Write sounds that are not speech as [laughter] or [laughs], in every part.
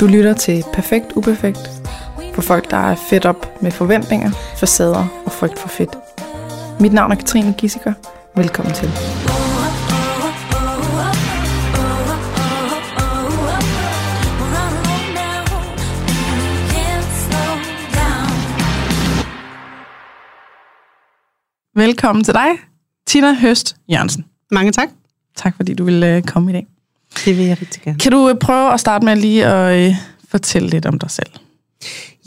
Du lytter til Perfekt Uperfekt for folk, der er fedt op med forventninger, facader og frygt for fedt. Mit navn er Katrine Gissiker. Velkommen til. Velkommen til dig, Tina Høst Jørgensen. Mange tak. Tak fordi du ville øh, komme i dag. Det vil jeg rigtig gerne. Kan du øh, prøve at starte med lige at øh, fortælle lidt om dig selv?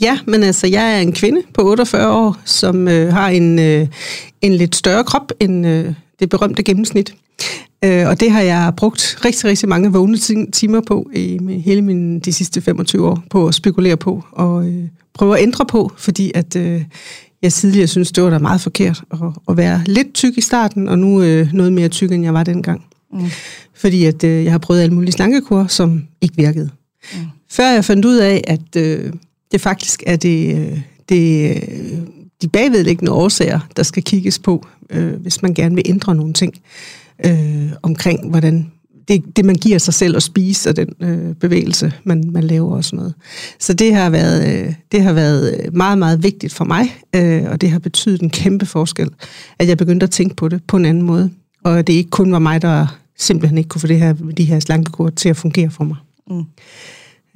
Ja, men altså, jeg er en kvinde på 48 år, som øh, har en, øh, en lidt større krop end øh, det berømte gennemsnit. Øh, og det har jeg brugt rigtig, rigtig mange vågne timer på i hele mine, de sidste 25 år, på at spekulere på og øh, prøve at ændre på, fordi at øh, jeg tidligere synes, det var da meget forkert at, at være lidt tyk i starten, og nu øh, noget mere tyk, end jeg var dengang. Mm. Fordi at øh, jeg har prøvet alle mulige slankekur, som ikke virkede. Mm. Før jeg fandt ud af, at øh, det faktisk er det, øh, det, øh, de bagvedliggende årsager, der skal kigges på, øh, hvis man gerne vil ændre nogle ting øh, omkring, hvordan det, det, man giver sig selv at spise, og den øh, bevægelse, man, man laver og sådan noget. Så det har været, øh, det har været meget, meget vigtigt for mig, øh, og det har betydet en kæmpe forskel, at jeg begyndte at tænke på det på en anden måde. Og det ikke kun var mig, der simpelthen ikke kunne få det her, de her slankekur til at fungere for mig. Mm.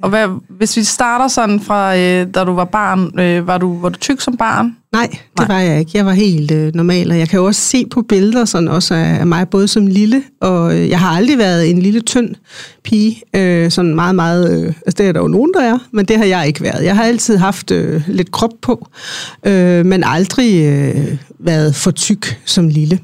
Og hvad, hvis vi starter sådan fra, øh, da du var barn, øh, var, du, var du tyk som barn? Nej, det Nej. var jeg ikke. Jeg var helt øh, normal, og jeg kan jo også se på billeder sådan også af, mig, både som lille, og øh, jeg har aldrig været en lille, tynd pige, øh, sådan meget, meget, øh, altså det er der jo nogen, der er, men det har jeg ikke været. Jeg har altid haft øh, lidt krop på, øh, men aldrig øh, været for tyk som lille.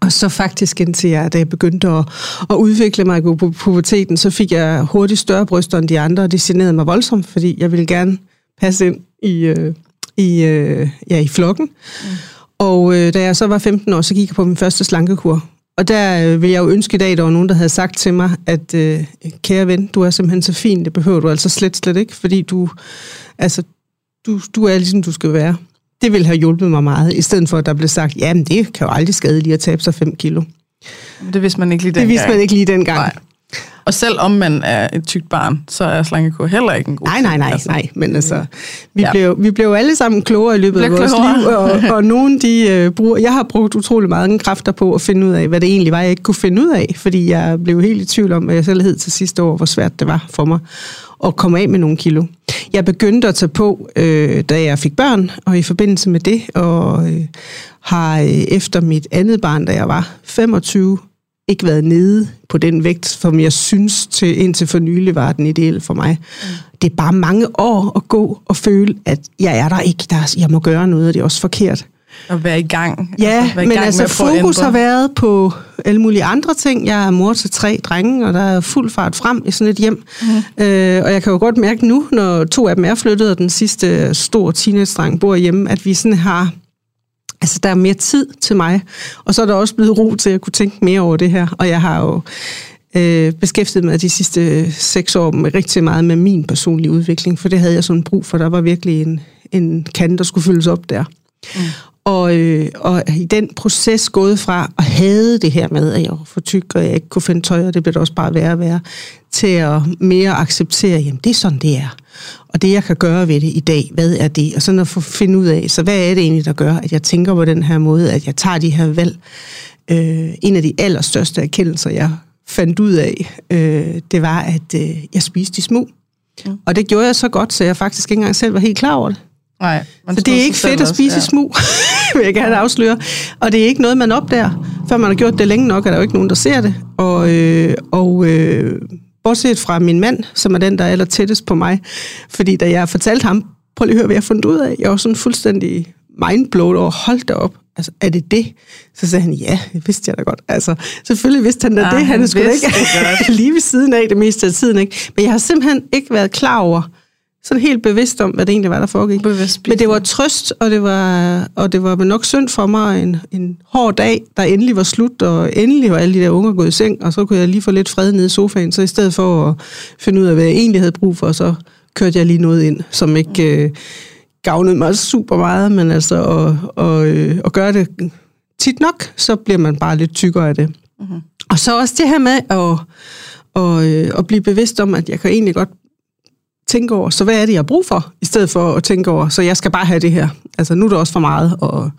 Og så faktisk indtil jeg, da jeg begyndte at, at udvikle mig på puberteten, så fik jeg hurtigt større bryster end de andre, og det generede mig voldsomt, fordi jeg ville gerne passe ind i, øh, i, øh, ja, i flokken. Mm. Og øh, da jeg så var 15 år, så gik jeg på min første slankekur. Og der øh, vil jeg jo ønske i dag, at der var nogen, der havde sagt til mig, at øh, kære ven, du er simpelthen så fin, det behøver du altså slet, slet ikke, fordi du, altså, du, du er ligesom du skal være det ville have hjulpet mig meget, i stedet for at der blev sagt, jamen det kan jo aldrig skade lige at tabe sig 5 kilo. Det vidste man ikke lige dengang. Det vidste man ikke lige dengang. Nej. Og selvom man er et tykt barn, så er slangekur heller ikke en god Nej, nej, nej, altså. nej. Men altså, vi, ja. blev, vi blev alle sammen klogere i løbet af vores klogere. liv, og, [laughs] og nogen de uh, bruger... Jeg har brugt utrolig meget kræfter på at finde ud af, hvad det egentlig var, jeg ikke kunne finde ud af, fordi jeg blev helt i tvivl om, hvad jeg selv hed til sidste år, hvor svært det var for mig at komme af med nogle kilo. Jeg begyndte at tage på, øh, da jeg fik børn, og i forbindelse med det, og øh, har øh, efter mit andet barn, da jeg var 25, ikke været nede på den vægt, som jeg synes til, indtil for nylig var den ideelle for mig. Mm. Det er bare mange år at gå og føle, at jeg er der ikke, der, jeg må gøre noget, og det er også forkert. At være i gang. Ja, altså, være i men gang altså fokus har været på alle mulige andre ting. Jeg er mor til tre drenge, og der er fuld fart frem i sådan et hjem. Mm. Øh, og jeg kan jo godt mærke nu, når to af dem er flyttet, og den sidste store teenage-dreng bor hjemme, at vi sådan har Altså, der er mere tid til mig, og så er der også blevet ro til at kunne tænke mere over det her. Og jeg har jo øh, beskæftiget mig de sidste øh, seks år med rigtig meget med min personlige udvikling, for det havde jeg sådan brug for. Der var virkelig en, en kant, der skulle fyldes op der. Mm. Og, øh, og i den proces gået fra at have det her med, at jeg var for tyk, og jeg ikke kunne finde tøj, og det blev også bare værre og værre, til at mere acceptere, jamen det er sådan, det er. Og det, jeg kan gøre ved det i dag, hvad er det? Og sådan at få finde ud af, så hvad er det egentlig, der gør, at jeg tænker på den her måde, at jeg tager de her valg. Øh, en af de allerstørste erkendelser, jeg fandt ud af, øh, det var, at øh, jeg spiste de små. Mm. Og det gjorde jeg så godt, så jeg faktisk ikke engang selv var helt klar over det. Nej, så det er ikke fedt at spise også, ja. smug, [laughs] vil jeg gerne afsløre. Og det er ikke noget, man opdager. Før man har gjort det længe nok, er der jo ikke nogen, der ser det. Og, øh, og øh, bortset fra min mand, som er den, der er aller tættest på mig. Fordi da jeg fortalte ham, prøv lige at høre, hvad jeg har fundet ud af. Jeg var sådan fuldstændig mindblown over, hold da op. Altså, er det det? Så sagde han, ja, det vidste jeg da godt. Altså, selvfølgelig vidste han da ja, det. Han, han skulle ikke [laughs] lige ved siden af det meste af tiden. Ikke? Men jeg har simpelthen ikke været klar over, sådan helt bevidst om, hvad det egentlig var, der foregik. Bevidst Men det var trøst, og det var, og det var nok synd for mig en, en hård dag, der endelig var slut, og endelig var alle de der unger gået i seng, og så kunne jeg lige få lidt fred nede i sofaen, så i stedet for at finde ud af, hvad jeg egentlig havde brug for, så kørte jeg lige noget ind, som ikke øh, gavnede mig super meget, men altså at, og, øh, at gøre det tit nok, så bliver man bare lidt tykkere af det. Mm-hmm. Og så også det her med at, og, øh, at blive bevidst om, at jeg kan egentlig godt tænke over, så hvad er det, jeg har brug for, i stedet for at tænke over, så jeg skal bare have det her. Altså, nu er det også for meget, og,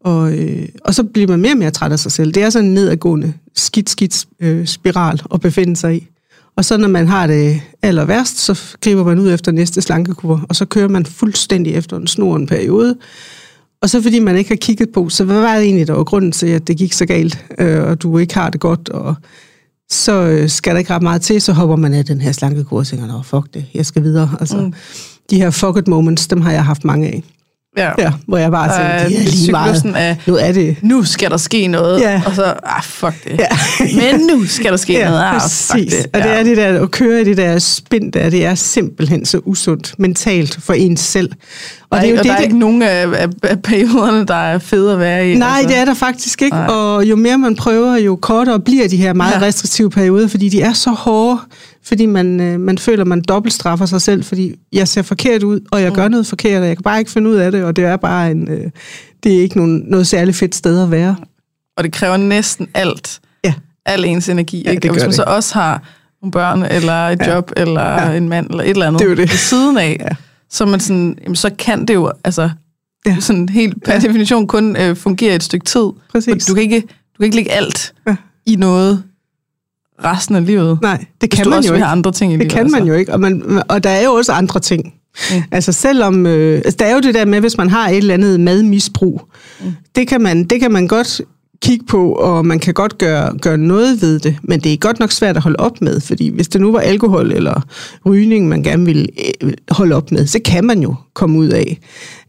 og, øh, og så bliver man mere og mere træt af sig selv. Det er sådan en nedadgående, skidt, skidt øh, spiral at befinde sig i. Og så når man har det aller værst, så griber man ud efter næste slankekur, og så kører man fuldstændig efter en snor en periode. Og så fordi man ikke har kigget på, så hvad var det egentlig, der var grunden til, at det gik så galt, øh, og du ikke har det godt, og så øh, skal der ikke ret meget til, så hopper man af den her slankekur og tænker, fuck det, jeg skal videre. Altså, mm. De her fuck it moments, dem har jeg haft mange af. Ja. ja hvor jeg bare tænkte, det er lige meget. Af, nu er det. Nu skal der ske noget. Ja. Og så, ah, fuck det. Ja. [laughs] Men nu skal der ske ja, noget. Ah, fuck det. Ja. Og det er det der, at køre i det der spind der, det er simpelthen så usundt mentalt for ens selv. Og, det er jo og det, der er det, ikke nogen af, af, perioderne, der er fede at være i. Nej, altså. det er der faktisk ikke. Nej. Og jo mere man prøver, jo kortere bliver de her meget ja. restriktive perioder, fordi de er så hårde, fordi man, øh, man føler, man dobbeltstraffer sig selv, fordi jeg ser forkert ud, og jeg mm. gør noget forkert, og jeg kan bare ikke finde ud af det, og det er bare en, øh, det er ikke nogen, noget særligt fedt sted at være. Og det kræver næsten alt. Ja. Al ens energi. Ja, ikke? Og hvis man det. så også har nogle børn, eller et ja. job, eller ja. en mand, eller et eller andet det er det. ved siden af, [laughs] ja. Så, man sådan, jamen, så kan det jo altså, ja. sådan helt per ja. definition kun øh, fungere et stykke tid. Præcis. Du kan ikke, du kan ikke lægge alt ja. i noget, resten af livet. Nej, det kan man jo ikke. andre ting i det livet. Kan man altså. jo ikke, og, man, og der er jo også andre ting. Mm. Altså selvom, øh, altså der er jo det der med, hvis man har et eller andet madmisbrug, mm. det, kan man, det kan man godt kigge på, og man kan godt gøre, gøre noget ved det, men det er godt nok svært at holde op med, fordi hvis det nu var alkohol eller rygning, man gerne vil øh, holde op med, så kan man jo komme ud af,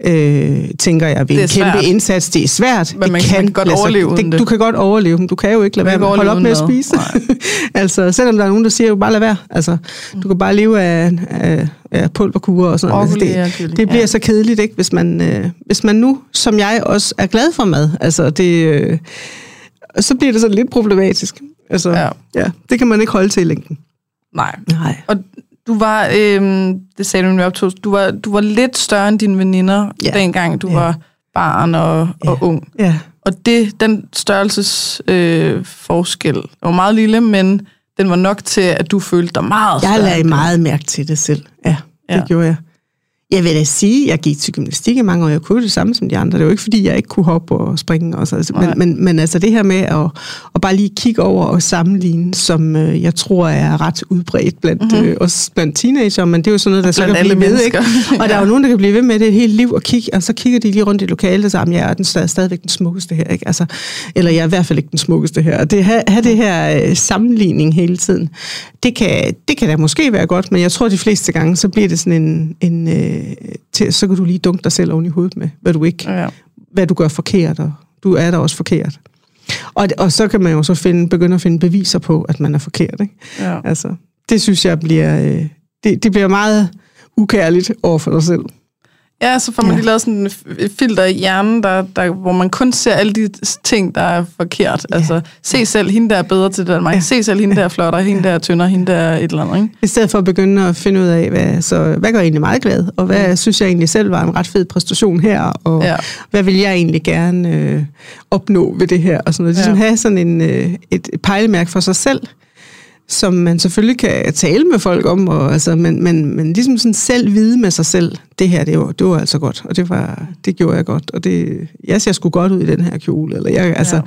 øh, tænker jeg, ved en kæmpe indsats. Det er svært. Men man det kan, kan godt overleve det, Du kan godt overleve, men du kan jo ikke lade være med at holde op med at spise. [laughs] altså, selvom der er nogen, der siger, jo bare lad være. Altså, du kan bare leve af, af, af pulverkurer og sådan noget. Altså, det, det bliver ja. så kedeligt, ikke, hvis man, øh, hvis man nu, som jeg også er glad for mad, altså det... Øh, så bliver det sådan lidt problematisk. Altså, ja. ja. Det kan man ikke holde til i længden. Nej. Nej. Og du var, øhm, det sagde du i optog, du var, du var lidt større end dine veninder, ja. dengang du ja. var barn og, og ja. ung. Ja. Og det, den størrelses øh, forskel var meget lille, men den var nok til, at du følte dig meget Jeg lagde meget mærke til det selv. Ja, det ja. gjorde jeg. Jeg vil da sige, at jeg gik til gymnastik i mange år. Jeg kunne det samme som de andre. Det var ikke, fordi jeg ikke kunne hoppe og springe. Også. Altså, men, men, men altså det her med at, at bare lige kigge over og sammenligne, som øh, jeg tror er ret udbredt blandt, mm-hmm. øh, også blandt teenager, men det er jo sådan noget, der så kan blive ved. Ikke? Og der er jo [laughs] nogen, der kan blive ved med det et helt liv og kigge, og så kigger de lige rundt i lokalet og siger, jeg er den stadig, stadigvæk den smukkeste her. Ikke? Altså, eller jeg er i hvert fald ikke den smukkeste her. Og det have, have det her øh, sammenligning hele tiden, det kan, det kan da måske være godt, men jeg tror de fleste gange, så bliver det sådan en, en øh, til, så kan du lige dunke dig selv oven i hovedet med, hvad du ikke, ja. hvad du gør forkert, og du er der også forkert. Og, og så kan man jo så finde, begynde at finde beviser på, at man er forkert. Ikke? Ja. Altså, det synes jeg bliver, øh, det, det bliver meget ukærligt over for dig selv. Ja, så får man ja. lige lavet sådan et filter i hjernen, der, der, hvor man kun ser alle de ting, der er forkert. Ja. Altså, se selv, hende der er bedre til det end mig. Ja. Se selv, hende der er flottere, hende der er tyndere, hende der er et eller andet. Ikke? I stedet for at begynde at finde ud af, hvad, så, hvad gør jeg egentlig meget glad, og hvad mm. synes jeg egentlig selv var en ret fed præstation her, og ja. hvad vil jeg egentlig gerne øh, opnå ved det her, og sådan noget. Ligesom ja. have sådan en, øh, et, et pejlemærke for sig selv, som man selvfølgelig kan tale med folk om, og, altså, men, men, men ligesom sådan selv vide med sig selv, det her, det var, det var altså godt, og det, var, det gjorde jeg godt, og det, jeg ser sgu godt ud i den her kjole, eller jeg, altså, ja.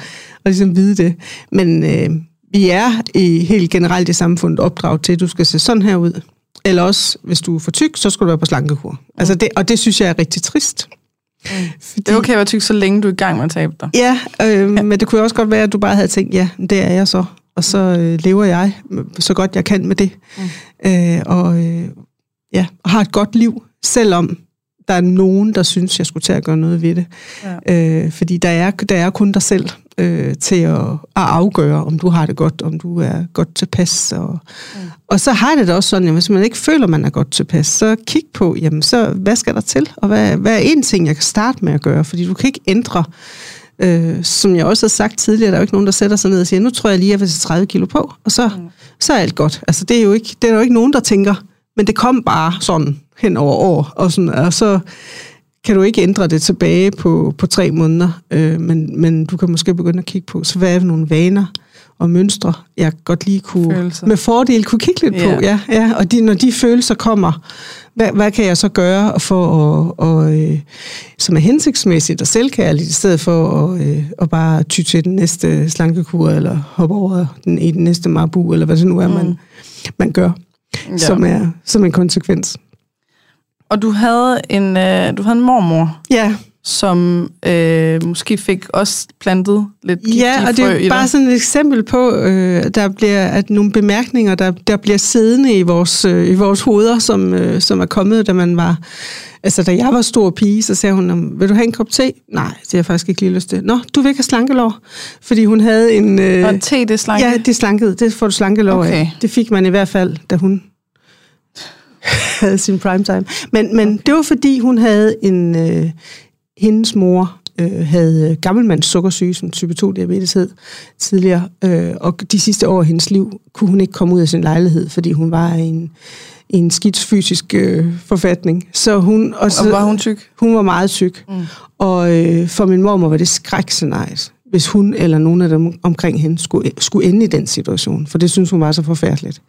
og ligesom vide det. Men øh, vi er i helt generelt i samfundet opdraget til, at du skal se sådan her ud, eller også, hvis du er for tyk, så skal du være på slankekur. Mm. Altså det, og det synes jeg er rigtig trist. Mm. Fordi, det er okay at være tyk, så længe du er i gang med at tabe dig. Ja, øh, ja, men det kunne også godt være, at du bare havde tænkt, ja, det er jeg så og så øh, lever jeg så godt jeg kan med det. Mm. Øh, og øh, ja, og har et godt liv, selvom der er nogen, der synes, jeg skulle til at gøre noget ved det. Ja. Øh, fordi der er, der er kun dig selv øh, til at, at afgøre, om du har det godt, om du er godt tilpas. Og, mm. og så har det da også sådan, at hvis man ikke føler, man er godt tilpas, så kig på, jamen så, hvad skal der til? Og hvad, hvad er en ting, jeg kan starte med at gøre? Fordi du kan ikke ændre Øh, som jeg også har sagt tidligere, der er jo ikke nogen, der sætter sig ned og siger, nu tror jeg lige, at jeg vil tage 30 kilo på, og så, mm. så er alt godt. Altså, det er, jo ikke, det er jo ikke nogen, der tænker, men det kom bare sådan hen over år, og, sådan, og så kan du ikke ændre det tilbage på, på tre måneder, øh, men, men du kan måske begynde at kigge på, så hvad er nogle vaner, og mønstre, jeg godt lige kunne Følelser. med fordel kunne kigge lidt Ja. på. Ja, ja. Og de, når de følelser kommer, hvad, hvad kan jeg så gøre for at, og, øh, som er hensigtsmæssigt og selvkærligt, i stedet for at, øh, at bare ty til den næste slankekur, eller hoppe over den, i den næste marbu, eller hvad det nu er, mm. man, man gør, Ja. som, er, som en konsekvens. Og du havde en, øh, du havde en mormor, Ja, som øh, måske fik også plantet lidt Ja, og det er bare dig. sådan et eksempel på, øh, der bliver at nogle bemærkninger, der, der bliver siddende i vores, øh, i vores hoveder, som, øh, som er kommet, da man var... Altså, da jeg var stor pige, så sagde hun, "Om, vil du have en kop te? Nej, det har jeg faktisk ikke lige lyst til. Nå, du vil ikke have slankelår? Fordi hun havde en... Øh, Og te, det slanke. ja, det slanket. Det får du slankelår Okay. af. Det fik man i hvert fald, da hun havde sin primetime. Men, men det var fordi, hun havde en... Øh, hendes mor øh, havde gammelmands sukkersyge, som type 2-diabetes hed tidligere, øh, og de sidste år af hendes liv kunne hun ikke komme ud af sin lejlighed, fordi hun var i en, en skidt fysisk øh, forfatning. Så hun, og, så, Og var hun tyk? hun var meget tyk. Mm. Og øh, for min mormor var det skrækscenariet, hvis hun eller nogen af dem omkring hende skulle, skulle ende i den situation. For det synes hun var så forfærdeligt.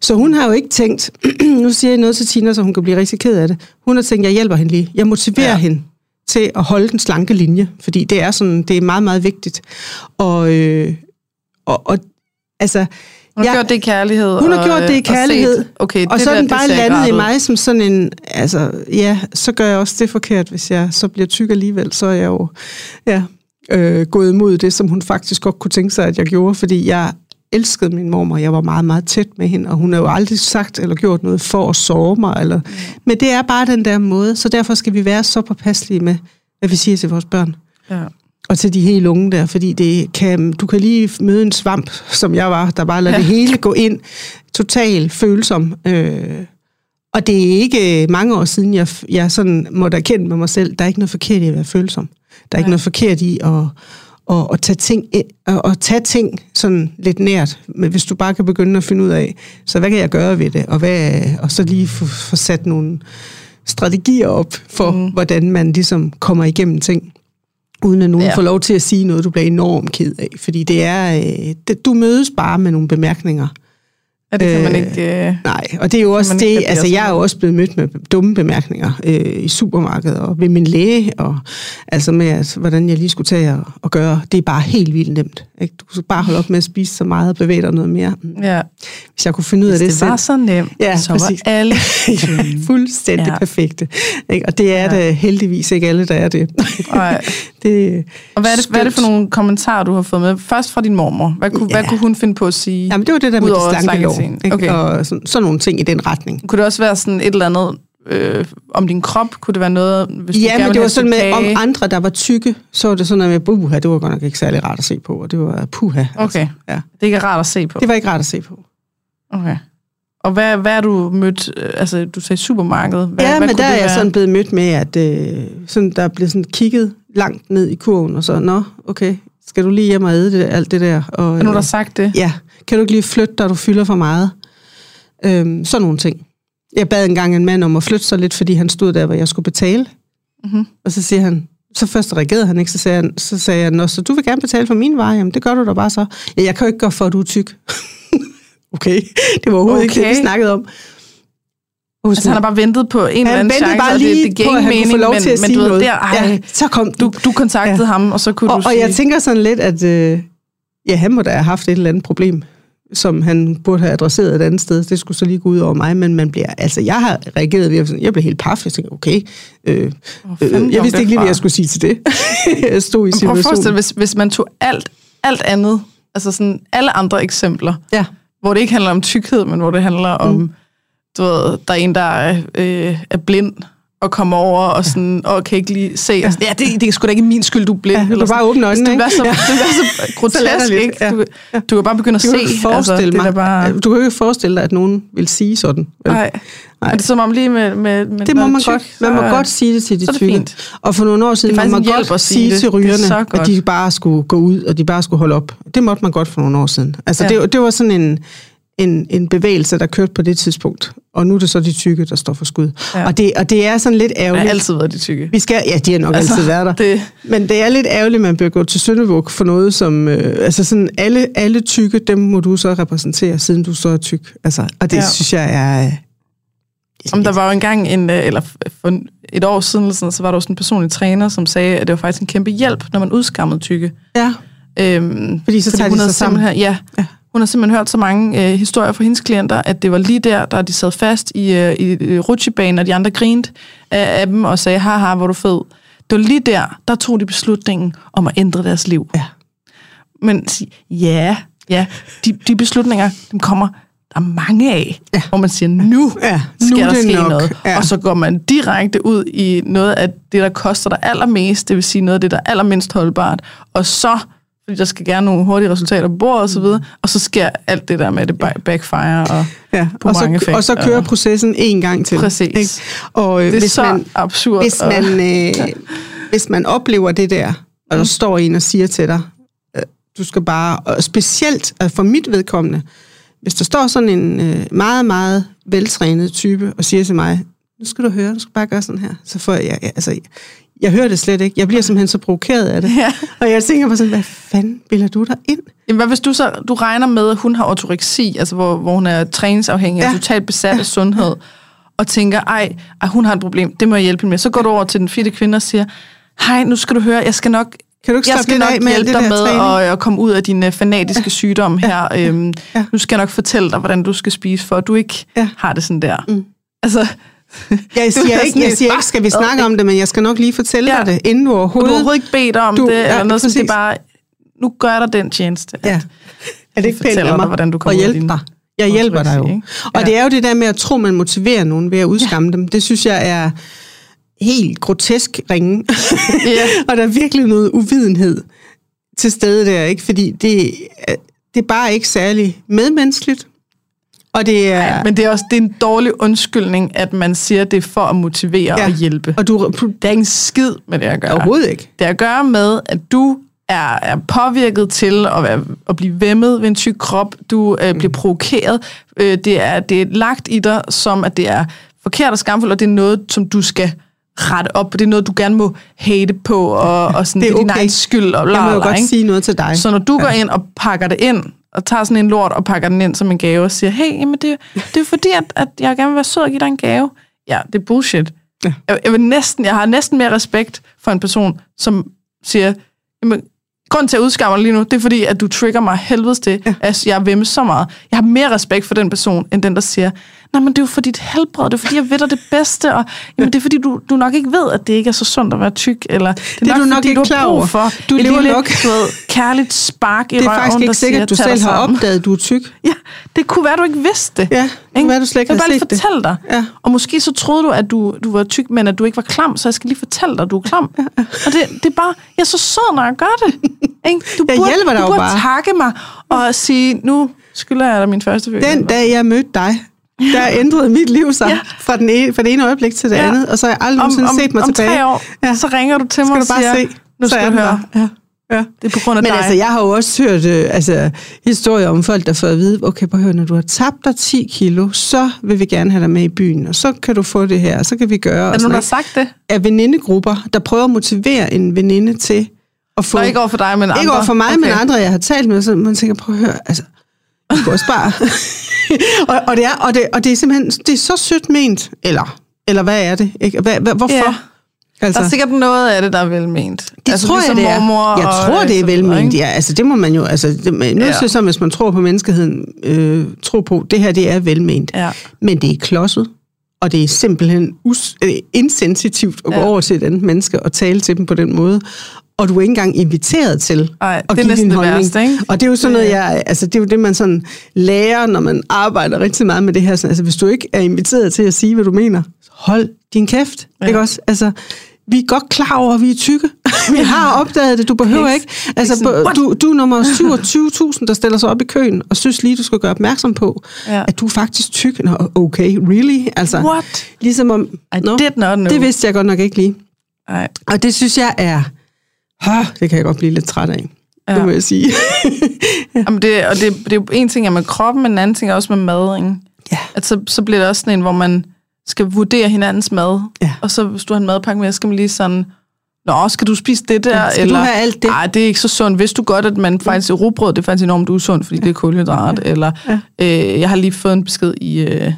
Så hun har jo ikke tænkt, [clears throat] nu siger jeg noget til Tina, så hun kan blive rigtig ked af det. Hun har tænkt, jeg hjælper hende lige. Jeg motiverer ja. hende til at holde den slanke linje, fordi det er sådan, det er meget, meget vigtigt. Og, øh, og, og altså, Hun har Ja. gjort det i kærlighed. hun har og, gjort det i og set, kærlighed, okay, og det så er den bare landet i mig som sådan en, altså, ja, så gør jeg også det forkert, hvis jeg så bliver tyk alligevel, så er jeg jo, ja, øh, gået imod det, som hun faktisk godt kunne tænke sig, at jeg gjorde, fordi jeg elskede min mormor, jeg var meget, meget tæt med hende, og hun har jo aldrig sagt eller gjort noget for at såre mig, eller, men det er bare den der måde, så derfor skal vi være så påpasselige med, hvad vi siger til vores børn Ja. og til de helt unge der, fordi det kan, du kan lige møde en svamp, som jeg var, der bare lader Ja. det hele gå ind, total følsom. Øh, og det er ikke mange år siden, jeg, jeg sådan måtte erkende med mig selv, der er ikke noget forkert i at være følsom. Der er ikke noget forkert i at, at, at, tage ting, at, at tage ting sådan lidt nært, men hvis du bare kan begynde at finde ud af, så hvad kan jeg gøre ved det, og, hvad, og så lige få, få sat nogle strategier op for, mm. hvordan man ligesom kommer igennem ting uden at nogen ja. får lov til at sige noget, du bliver enormt ked af. Fordi det er, øh, det, du mødes bare med nogle bemærkninger. Ja, det kan man Øh, ikke... Øh, Nej, og det er jo også ikke det, gardere altså jeg er jo også blevet mødt med dumme bemærkninger øh, i supermarkedet og ved min læge, og altså med, at, hvordan jeg lige skulle tage og, og gøre. Det er bare helt vildt nemt. Ikke? Du skulle bare holde op med at spise så meget og bevæge dig noget mere. ja. Hvis jeg kunne finde ud af Hvis det, det selv. var så nemt, Ja, så præcis. var alle [laughs] ja, fuldstændig Ja. perfekte. Ikke? Og det er ja. det heldigvis ikke alle, der er det. Nej. [laughs] det Og hvad er, det, hvad er det for nogle kommentarer, du har fået med? Først fra din mormor. Hvad kunne, ja. hvad kunne hun finde på at sige? Jamen, det var det der med de slanke lår, slanketingen. ikke? Okay. og sådan, sådan nogle ting i den retning. Kunne det også være sådan et eller andet øh, om din krop? Kunne det være noget, hvis du Ja, gerne men det var sådan med, tilbage? om andre, der var tykke, så var det sådan noget med, buha, det var godt nok ikke særlig rart at se på, og det var puha. Okay. ja. Det er ikke rart at se på. Det var ikke rart at se på. Okay. Og hvad, hvad er du mødt? øh, Altså, du sagde supermarkedet. Hvad, ja, hvad men der er jeg sådan blevet mødt med, at øh, sådan, der blev sådan kigget langt ned i kurven, og så, nå, okay, skal du lige hjem og æde det, alt det der? Og, Er nogen, der sagt det? Ja, kan du ikke lige flytte dig, du fylder for meget? Øhm, sådan nogle ting. Jeg bad engang en mand om at flytte sig lidt, fordi han stod der, hvor jeg skulle betale. Mhm. Og så siger han, så først reagerede han ikke, så sagde, han, så sagde jeg, Nå, så du vil gerne betale for min vare? Jamen, det gør du da bare så. Ja, jeg kan jo ikke gøre for, at du er tyk. [laughs] okay, det var overhovedet okay. ikke det, vi snakkede om. Og Altså, han har bare ventet på en eller anden chance, bare og lige det, det gav ingen mening, lov men, til at men sige du ved, der, ej, ja, så kom du, du kontaktede ja. ham, og så kunne og, du og sige... jeg tænker sådan lidt, at øh, ja, han må da have haft et eller andet problem, som han burde have adresseret et andet sted. Det skulle så lige gå ud over mig, men man bliver, altså jeg har reageret ved, jeg blev helt paf. Jeg tænkte, okay, øh, øh, jeg vidste ikke lige, hvad jeg skulle sige til det. [laughs] jeg stod i Men Prøv at forestille situationen. hvis, hvis man tog alt, alt andet, altså sådan alle andre eksempler, Ja. hvor det ikke handler om tykkhed, men hvor det handler om, du ved, der er en, der er, øh, er blind, og kommer over og, sådan, og kan ikke lige se. Ja, ja det, det er sgu da ikke min skyld, du er blind. Ja, du kan bare åbne øjnene, Det er så, ikke? det er så grotesk, latterligt, ikke? ja. Du, du kan bare begynde at Du se. kan ikke forestille altså, mig, Det bare, du kan jo ikke forestille dig, at nogen vil sige sådan. vel? nej. Nej. Er det som om lige med, med, med Det må man tyk, godt. Man må så- godt sige det til de så tykke. Og for nogle år siden må man godt at sige det. til er rygerne, så at de bare skulle gå ud, og de bare skulle holde op. Det måtte man godt for nogle år siden. Altså ja. det, det var sådan en, en, en bevægelse, der kørte på det tidspunkt. Og nu er det så de tykke, der står for skud. Ja. Og, det, og det er sådan lidt Jeg har ærgerligt. altid været de tykke. Vi skal, ja, de har nok Altså, altid været der. det- Men det er lidt ærgerligt, at man bliver gået til Søndervåg for noget, som... Øh, altså sådan, alle, alle tykke, dem må du så repræsentere, siden du så er tyk. Altså, og det Ja. synes jeg er... øh, Om der var jo engang en, øh, eller f- for et år siden, sådan, så var der sådan en personlig træner, som sagde, at det var faktisk en kæmpe hjælp, når man udskammede tykke. Ja, Øhm, Fordi så tager de sig sammen. simpelthen- Ja, Ja. Hun har simpelthen hørt så mange øh, historier fra hendes klienter, at det var lige der, der de sad fast i, øh, i rutsjebanen, og de andre grinte af, af dem og sagde, haha, hvor du fed. Det var lige der, der tog de beslutningen om at ændre deres liv. Ja. Men ja, ja, de, de beslutninger, dem kommer der er mange af, Ja. hvor man siger, nu Ja, skal nu er der ske nok. noget. Ja. Og så går man direkte ud i noget af det, der koster dig allermest, det vil sige noget af det, der er allermindst holdbart. Og så, fordi der skal gerne nogle hurtige resultater på bordet og så videre, og så sker alt det der med det ba- backfire og ja. Og, mange så, og så kører processen en gang til. Præcis. Ikke? Og øh, Det er hvis så man, absurd. hvis og- man, øh, hvis man oplever det der, og der Mm. står en og siger til dig, øh, du skal bare, og specielt øh, for mit vedkommende, hvis der står sådan en øh, meget, meget veltrænet type og siger til mig, nu skal du høre, du skal bare gøre sådan her, så får jeg, jeg altså, jeg hører det slet ikke. Jeg bliver simpelthen så provokeret af det. Ja. Og jeg tænker på sådan, hvad fanden bilder du dig ind? Jamen, hvad hvis du så du regner med, at hun har ortoreksi, altså hvor, hvor hun er træningsafhængig ja. Ja. og totalt besat af sundhed, [laughs] og tænker, ej, ej, hun har et problem, det må jeg hjælpe med. Så går du over til den fitte kvinde og siger, hej, nu skal du høre, jeg skal nok Kan du ikke jeg skal nok af med hjælpe det dig med at, at komme ud af din uh, fanatiske sygdom her. Øhm, Ja. Nu skal jeg nok fortælle dig, hvordan du skal spise, for at du ikke Ja. har det sådan der. Mm. Altså, [laughs] Jeg Du er siger, ikke, jeg siger "Hva? ikke, skal vi snakke om det, men jeg skal nok lige fortælle Ja. dig det, inden du du har overhovedet... overhovedet ikke bedt om Du- det, ja, eller noget, som det præcis. er bare, nu gør dig den tjeneste. at- Ja. Er det ikke pænt dig, hvordan du kommer af hjælpe dig? Jeg hjælper dig jo. ikke? Og Ja. det er jo det der med at tro, man motiverer nogen ved at udskamme dem. Det synes jeg er helt grotesk ringe. [laughs] Ja. [laughs] og der er virkelig noget uvidenhed til stede der, ikke? Fordi det, det er bare ikke særlig medmenneskeligt. Og det er... Ja. Men det er også det er en dårlig undskyldning, at man siger, det er for at motivere Ja. og hjælpe. og du, Det er ikke en skid med det at gøre. overhovedet ikke. Det har at gøre med, at du er, er påvirket til at, være, at blive vemmet ved en tyk krop. Du øh, bliver provokeret. Øh, det, er, det er lagt i dig, som at det er forkert og skamfuldt, og det er noget, som du skal rette op på. Det er noget, du gerne må hate på, og, og sådan, Det det er er din okay. egen skyld. Og Jeg må jo bla, godt ikke? sige noget til dig. Så når du går ind og pakker det ind, og tager sådan en lort og pakker den ind som en gave, og siger, hey, jamen det, det er fordi, at, at jeg gerne vil være sød og give dig en gave. Ja, det er bullshit. Ja. Jeg, jeg, vil næsten, jeg har næsten mere respekt for en person, som siger, jamen, grunden til at jeg udskammer dig lige nu, det er fordi, at du trigger mig helvedes til, ja. at jeg er vemme så meget. Jeg har mere respekt for den person, end den, der siger, nej, men det er jo for dit helbred, det er fordi, jeg ved dig det bedste, og jamen, det er fordi, du, du nok ikke ved, at det ikke er så sundt at være tyk, eller det er, Det er du nok fordi, ikke du klar over. for Du lever lille, nok- du ved, kærligt spark i Det er røven, faktisk ikke sikkert, at du siger, "Tag selv har sammen." opdaget, at du er tyk. Ja, det kunne være, du ikke vidste det. Ja, det kunne være, du slet ikke jeg vil bare lige set det. fortælle dig. Ja. Og måske så troede du, at du, du var tyk, men at du ikke var klam, så jeg skal lige fortælle dig, at du er klam. Og det, det er bare, jeg er så sød, når jeg gør det. [laughs] Ikke? Du Jeg burde, hjælper dig du burde bare. takke mig og sige, nu skylder jeg dig min første følelse. Den dag, jeg mødte dig, der ændrede mit liv sig Ja. fra, den ene, fra det ene øjeblik til det Ja. andet, og så har jeg aldrig om, nogensinde om, set mig om tilbage. tre år, Ja. så ringer du til mig og siger, se, nu så er skal du høre. der. Ja. Ja. Det er på grund af Men dig. altså, jeg har jo også hørt øh, altså, historier om folk, der får at vide, okay, prøv at høre, når du har tabt dig 10 kilo, så vil vi gerne have dig med i byen, og så kan du få det her, og så kan vi gøre. er der nogen, der har sagt det? Af venindegrupper, der prøver at motivere en veninde til at få... Nå, ikke over for dig, men andre. Ikke over for mig, okay. men andre, jeg har talt med, så man tænker, prøv at høre, altså, du kan også bare... [laughs] og, og, det er, og, det, og det er simpelthen, det er så sødt ment, eller, eller hvad er det? Ikke? Hvad, hvad, hvorfor? Ja. Altså, Der er sikkert noget af det, der er velment. det altså, tror jeg, det er. mormor jeg og, tror, det er velment. Ja, altså, det må man jo... Altså, det, nu Ja. så, hvis man tror på menneskeheden, øh, tro på, det her, det er velment. Ja. Men det er klodset, og det er simpelthen us, øh, insensitivt at gå Ja. over til et andet menneske og tale til dem på den måde. Og du er ikke engang inviteret til Ej, at det er give næsten din det holdning. værste, ikke? Og det er jo sådan noget, jeg, altså, det er jo det, man sådan lærer, når man arbejder rigtig meget med det her. Sådan, altså, hvis du ikke er inviteret til at sige, hvad du mener, hold din kæft. Ja. Ikke også? Altså, vi er godt klar over, at vi er tykke. [laughs] vi har opdaget det. Du behøver Ikke-. Altså, du, du er nummer 27.000, der stiller sig op i køen, og synes lige, du skal gøre opmærksom på, Ja. at du er faktisk tyk. Nå, okay, really? Altså, What? Ligesom om, I nå, did not know. det vidste jeg godt nok ikke lige. Nej. Og det synes jeg er... Oh, det kan jeg godt blive lidt træt af. ja. det må jeg sige. [laughs] Jamen det, og det, det er jo en ting er med kroppen, men en anden ting er også med mad, ikke? Ja. At så, så bliver det også sådan en, hvor man skal vurdere hinandens mad. Ja. Og så hvis du har en madpakke med, så skal man lige sådan, Nå, skal du spise det der? Ja, skal eller, du have alt det? Nej, det er ikke så sundt. Hvis du godt, at man faktisk er robrød, det er faktisk enormt usundt, fordi ja. det er kulhydrat. Ja. Eller, Ja. øh, jeg har lige fået en besked i, øh,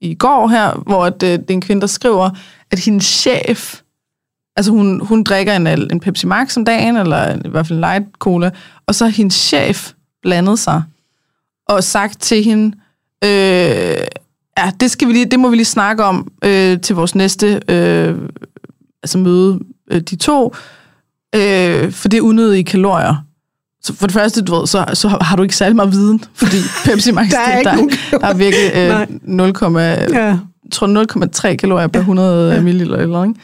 i går her, hvor at, øh, det er en kvinde, der skriver, at hendes chef, altså hun, hun drikker en, en Pepsi Max om dagen, eller i hvert fald en light cola, og så har hendes chef blandet sig og sagt til hende, øh, ja, det, skal vi lige, det må vi lige snakke om øh, til vores næste øh, altså møde, øh, de to, øh, for det er unødige kalorier. Så for det første, du ved, så, så har du ikke særlig meget viden, fordi [laughs] Pepsi Max, Der er det- ikke der, nogen der er virkelig øh, [laughs] 0, ja. Tror 0,3 kalorier per 100 ja. ml eller ikke?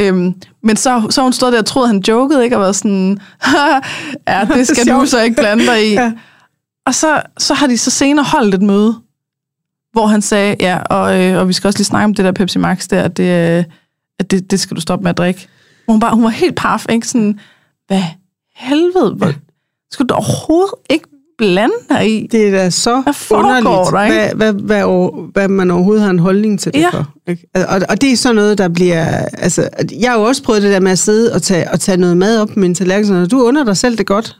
Øhm, men så, så hun stået der og troet, at han jokede, ikke? Og været sådan, ja, [laughs] det skal du så ikke blande dig i. [laughs] Ja. Og så, så har de så senere holdt et møde, hvor han sagde, ja, og, øh, og vi skal også lige snakke om det der Pepsi Max der, at det, øh, at det, det skal du stoppe med at drikke. Hvor Hun, bare, hun var helt paf, ikke? Sådan, hvad helvede, hvor, skulle du overhovedet ikke blande dig i? Det er da så Hvad underligt, der, ikke? hvad, hvad, hvad, hvad man overhovedet har en holdning til det Ja. for. Ikke? Og, og det er sådan noget, der bliver... Altså, jeg har jo også prøvet det der med at sidde og tage, og tage noget mad op på min tallerken, og du under dig selv det godt.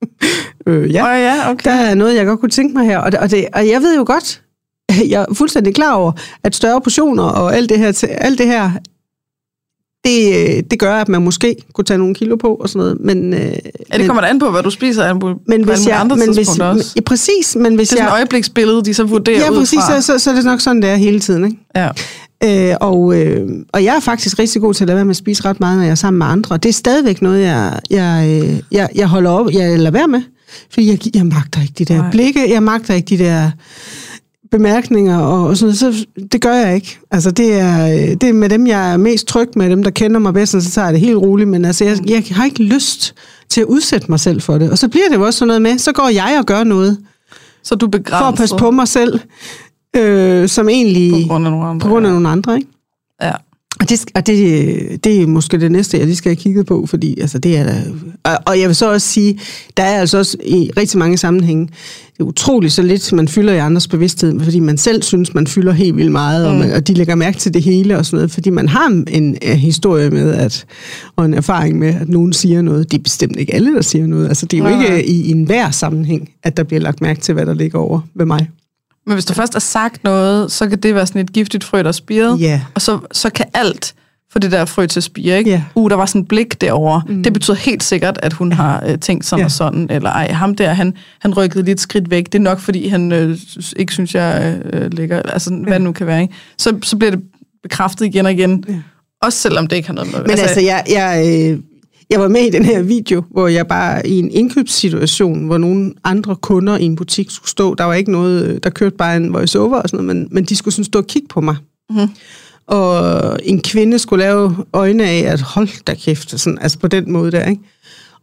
[laughs] øh, ja. Oh, ja, okay. Der er noget, jeg godt kunne tænke mig her. Og, og, det, og jeg ved jo godt, [laughs] jeg er fuldstændig klar over, at større portioner og alt det her, alt det her det, øh, det gør, at man måske kunne tage nogle kilo på og sådan noget. Men, øh, Ja, det kommer da an på, hvad du spiser på, men på hvis jeg, andre men hvis, også. ja, præcis, men hvis Det er sådan et jeg... øjebliksbillede, de så vurderer Ja, ud præcis, fra. så, så, så er det nok sådan, det er hele tiden. Ikke? Ja. Øh, og, øh, og jeg er faktisk rigtig god til at lade være med at spise ret meget, når jeg er sammen med andre. Det er stadigvæk noget, jeg, jeg, øh, jeg, jeg holder op, jeg lader være med. Fordi jeg, jeg magter ikke de der. Nej. blikke, jeg magter ikke de der bemærkninger og, og sådan noget, så det gør jeg ikke. Altså det er, øh, det er med dem, jeg er mest tryg med, dem der kender mig bedst, og så tager jeg det helt roligt, men altså jeg, jeg har ikke lyst til at udsætte mig selv for det. Og så bliver det jo også sådan noget med, så går jeg og gør noget, Så du er begrænset for at passe på mig selv, øh, som egentlig på grund af nogle andre. på grund af nogle andre, ikke? Ja. Og, det, og det, det er måske det næste, jeg lige skal have kigget på, fordi altså, det er da, og, og jeg vil så også sige, der er altså også i rigtig mange sammenhænge, det er utroligt så lidt, man fylder i andres bevidsthed, fordi man selv synes, man fylder helt vildt meget, mm. og, man, og de lægger mærke til det hele og sådan noget, fordi man har en, en historie med, at, og en erfaring med, at nogen siger noget. Det er bestemt ikke alle, der siger noget. Altså, det er jo Nej. ikke i, i enhver sammenhæng, at der bliver lagt mærke til, hvad der ligger over ved mig. Men hvis du først har sagt noget, så kan det være sådan et giftigt frø, der er spiret. Ja. Og så, så kan alt få det der frø til at spire, ikke? Ja. Uh, der var sådan et blik derovre. Mm. Det betyder helt sikkert, at hun har øh, tænkt sådan Ja. og sådan. Eller ej, ham der, han, han rykkede lidt skridt væk. Det er nok, fordi han øh, ikke synes, jeg øh, ligger... Altså, hvad det nu kan være, ikke? Så, så bliver det bekræftet igen og igen. Ja. Også selvom det ikke har noget med... Men altså, altså jeg, jeg, øh, jeg var med i den her video, hvor jeg bare i en indkøbssituation, hvor nogle andre kunder i en butik skulle stå, der var ikke noget, der kørte bare en voice-over og sådan noget, men, men de skulle sådan stå og kigge på mig. Mhm. Og en kvinde skulle lave øjne af, at hold da kæft, sådan, altså på den måde der, ikke?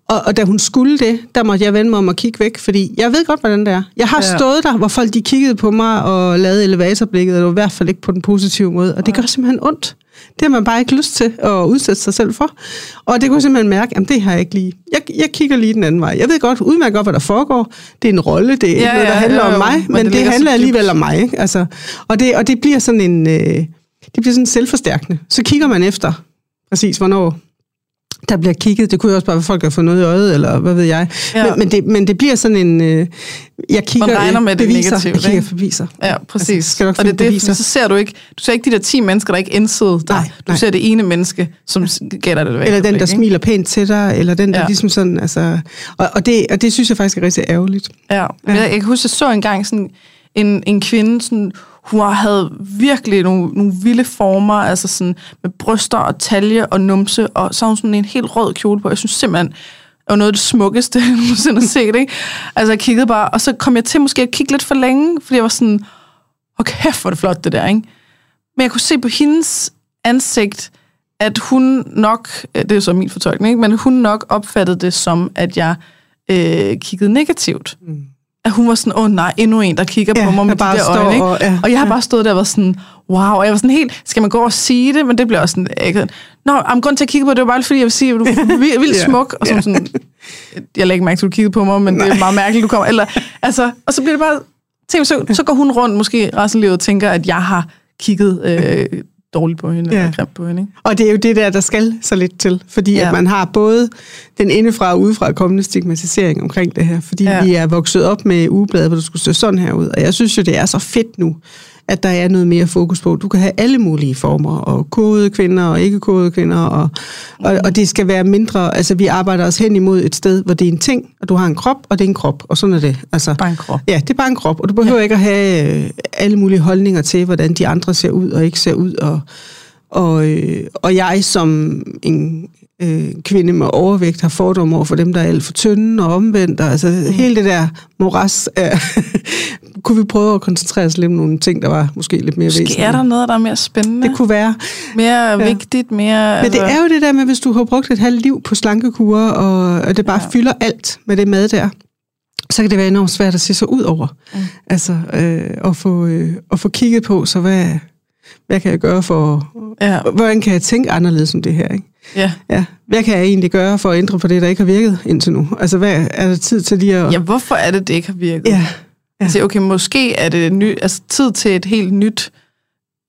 Og, og da hun skulle det, der måtte jeg vende mig om at kigge væk, fordi jeg ved godt, hvordan det er. Jeg har Ja. ja. stået der, hvor folk de kiggede på mig og lavede elevatorblikket, og det var i hvert fald ikke på den positive måde, og det gør simpelthen ondt. Det har man bare ikke lyst til at udsætte sig selv for. Og det kunne simpelthen mærke, at det har jeg ikke lige. Jeg, jeg kigger lige den anden vej. Jeg ved godt, udmærket godt, hvad der foregår. Det er en rolle, det er Ja, ja, noget, der ja, handler jo. om mig, Men men, det det, handler alligevel om mig. Ikke? Altså, og, det, og det bliver sådan en... Øh, det bliver sådan selvforstærkende. Så kigger man efter, præcis hvornår der bliver kigget. Det kunne jo også bare være, folk har fået noget i øjet, eller hvad ved jeg. Ja. Ja. Men, men, det, men det bliver sådan en... Øh, jeg kigger Man regner med det beviser. negative, Jeg kigger beviser. Ja, præcis. Altså, skal og det er det, beviser. så ser du ikke, du ser ikke de der 10 mennesker, der ikke indsede dig. Nej, Du nej. ser det ene menneske, som gætter det væk. Eller den, der ikke? smiler pænt til dig, eller den, der Ja. ja. ligesom sådan, altså... Og, og, det, og det synes jeg faktisk er rigtig ærgerligt. Ja, men jeg, jeg kan huske, jeg så engang sådan en, en kvinde, sådan, hun havde virkelig nogle, nogle vilde former, altså sådan med bryster og talje og numse, og så havde hun sådan en helt rød kjole på. Jeg synes simpelthen, det var noget af det smukkeste, [laughs] jeg nogensinde har set, ikke? Altså jeg kiggede bare, og så kom jeg til måske at kigge lidt for længe, fordi jeg var sådan, okay, hvor er det flot det der, ikke? Men jeg kunne se på hendes ansigt, at hun nok, det er så min fortolkning, ikke? men hun nok opfattede det som, at jeg øh, kiggede negativt. Mm at hun var sådan, åh oh, nej, endnu en, der kigger Ja, på mig med de der øjne. Ikke? og- ja, og jeg har ja. bare stået der og var sådan, wow. Og jeg var sådan helt, skal man gå og sige det? Men det bliver også sådan, ikke? Nå, om grund til at kigge på det, var bare fordi, jeg vil sige, at du er vildt, [laughs] Ja, smuk. Og så ja. sådan, jeg lægger ikke mærke til, at du kiggede på mig, men det er meget mærkeligt, du kommer. Eller, altså, og så bliver det bare, tænk, så, så går hun rundt måske resten af livet og tænker, at jeg har kigget øh, dårligt på hende, Ja. eller grimt på hende. Ikke? Og det er jo det der, der skal så lidt til, fordi ja. At man har både den indefra og udefra kommende stigmatisering omkring det her, fordi ja. Ja. vi er vokset op med ugebladet, hvor du skulle se sådan her ud, og jeg synes jo, det er så fedt nu, at der er noget mere fokus på. Du kan have alle mulige former, og kodede kvinder og ikke kodede kvinder, og, og, og det skal være mindre, altså vi arbejder os hen imod et sted, hvor det er en ting, og du har en krop, og det er en krop, og sådan er det. Altså, Bare en krop. Ja, det er bare en krop, og du behøver ja. ikke at have øh, alle mulige holdninger til, hvordan de andre ser ud og ikke ser ud. Og, og, øh, og jeg som en øh, kvinde med overvægt har fordomme over for dem, der er alt for tynde og omvendt. Og, altså mm. hele det der moras, øh, [laughs] kunne vi prøve at koncentrere os lidt om nogle ting, der var måske lidt mere væsentlige. er der noget, der er mere spændende, Det kunne være. mere Ja. vigtigt, mere... Men det er jo det der med, hvis du har brugt et halvt liv på slankekurer, og, og det bare. Ja. fylder alt med det mad der, så kan det være enormt svært at se sig ud over. Mm. Altså, øh, at, få, øh, at få kigget på, så hvad, hvad kan jeg gøre for... Ja, Hvordan kan jeg tænke anderledes om det her, ikke? Ja. Ja. Hvad kan jeg egentlig gøre for at ændre på det, der ikke har virket indtil nu? Altså, hvad er der tid til lige at... ja, hvorfor er det, det ikke har virket? ja. Ja. Altså, okay, måske er det ny, altså, tid til et helt nyt,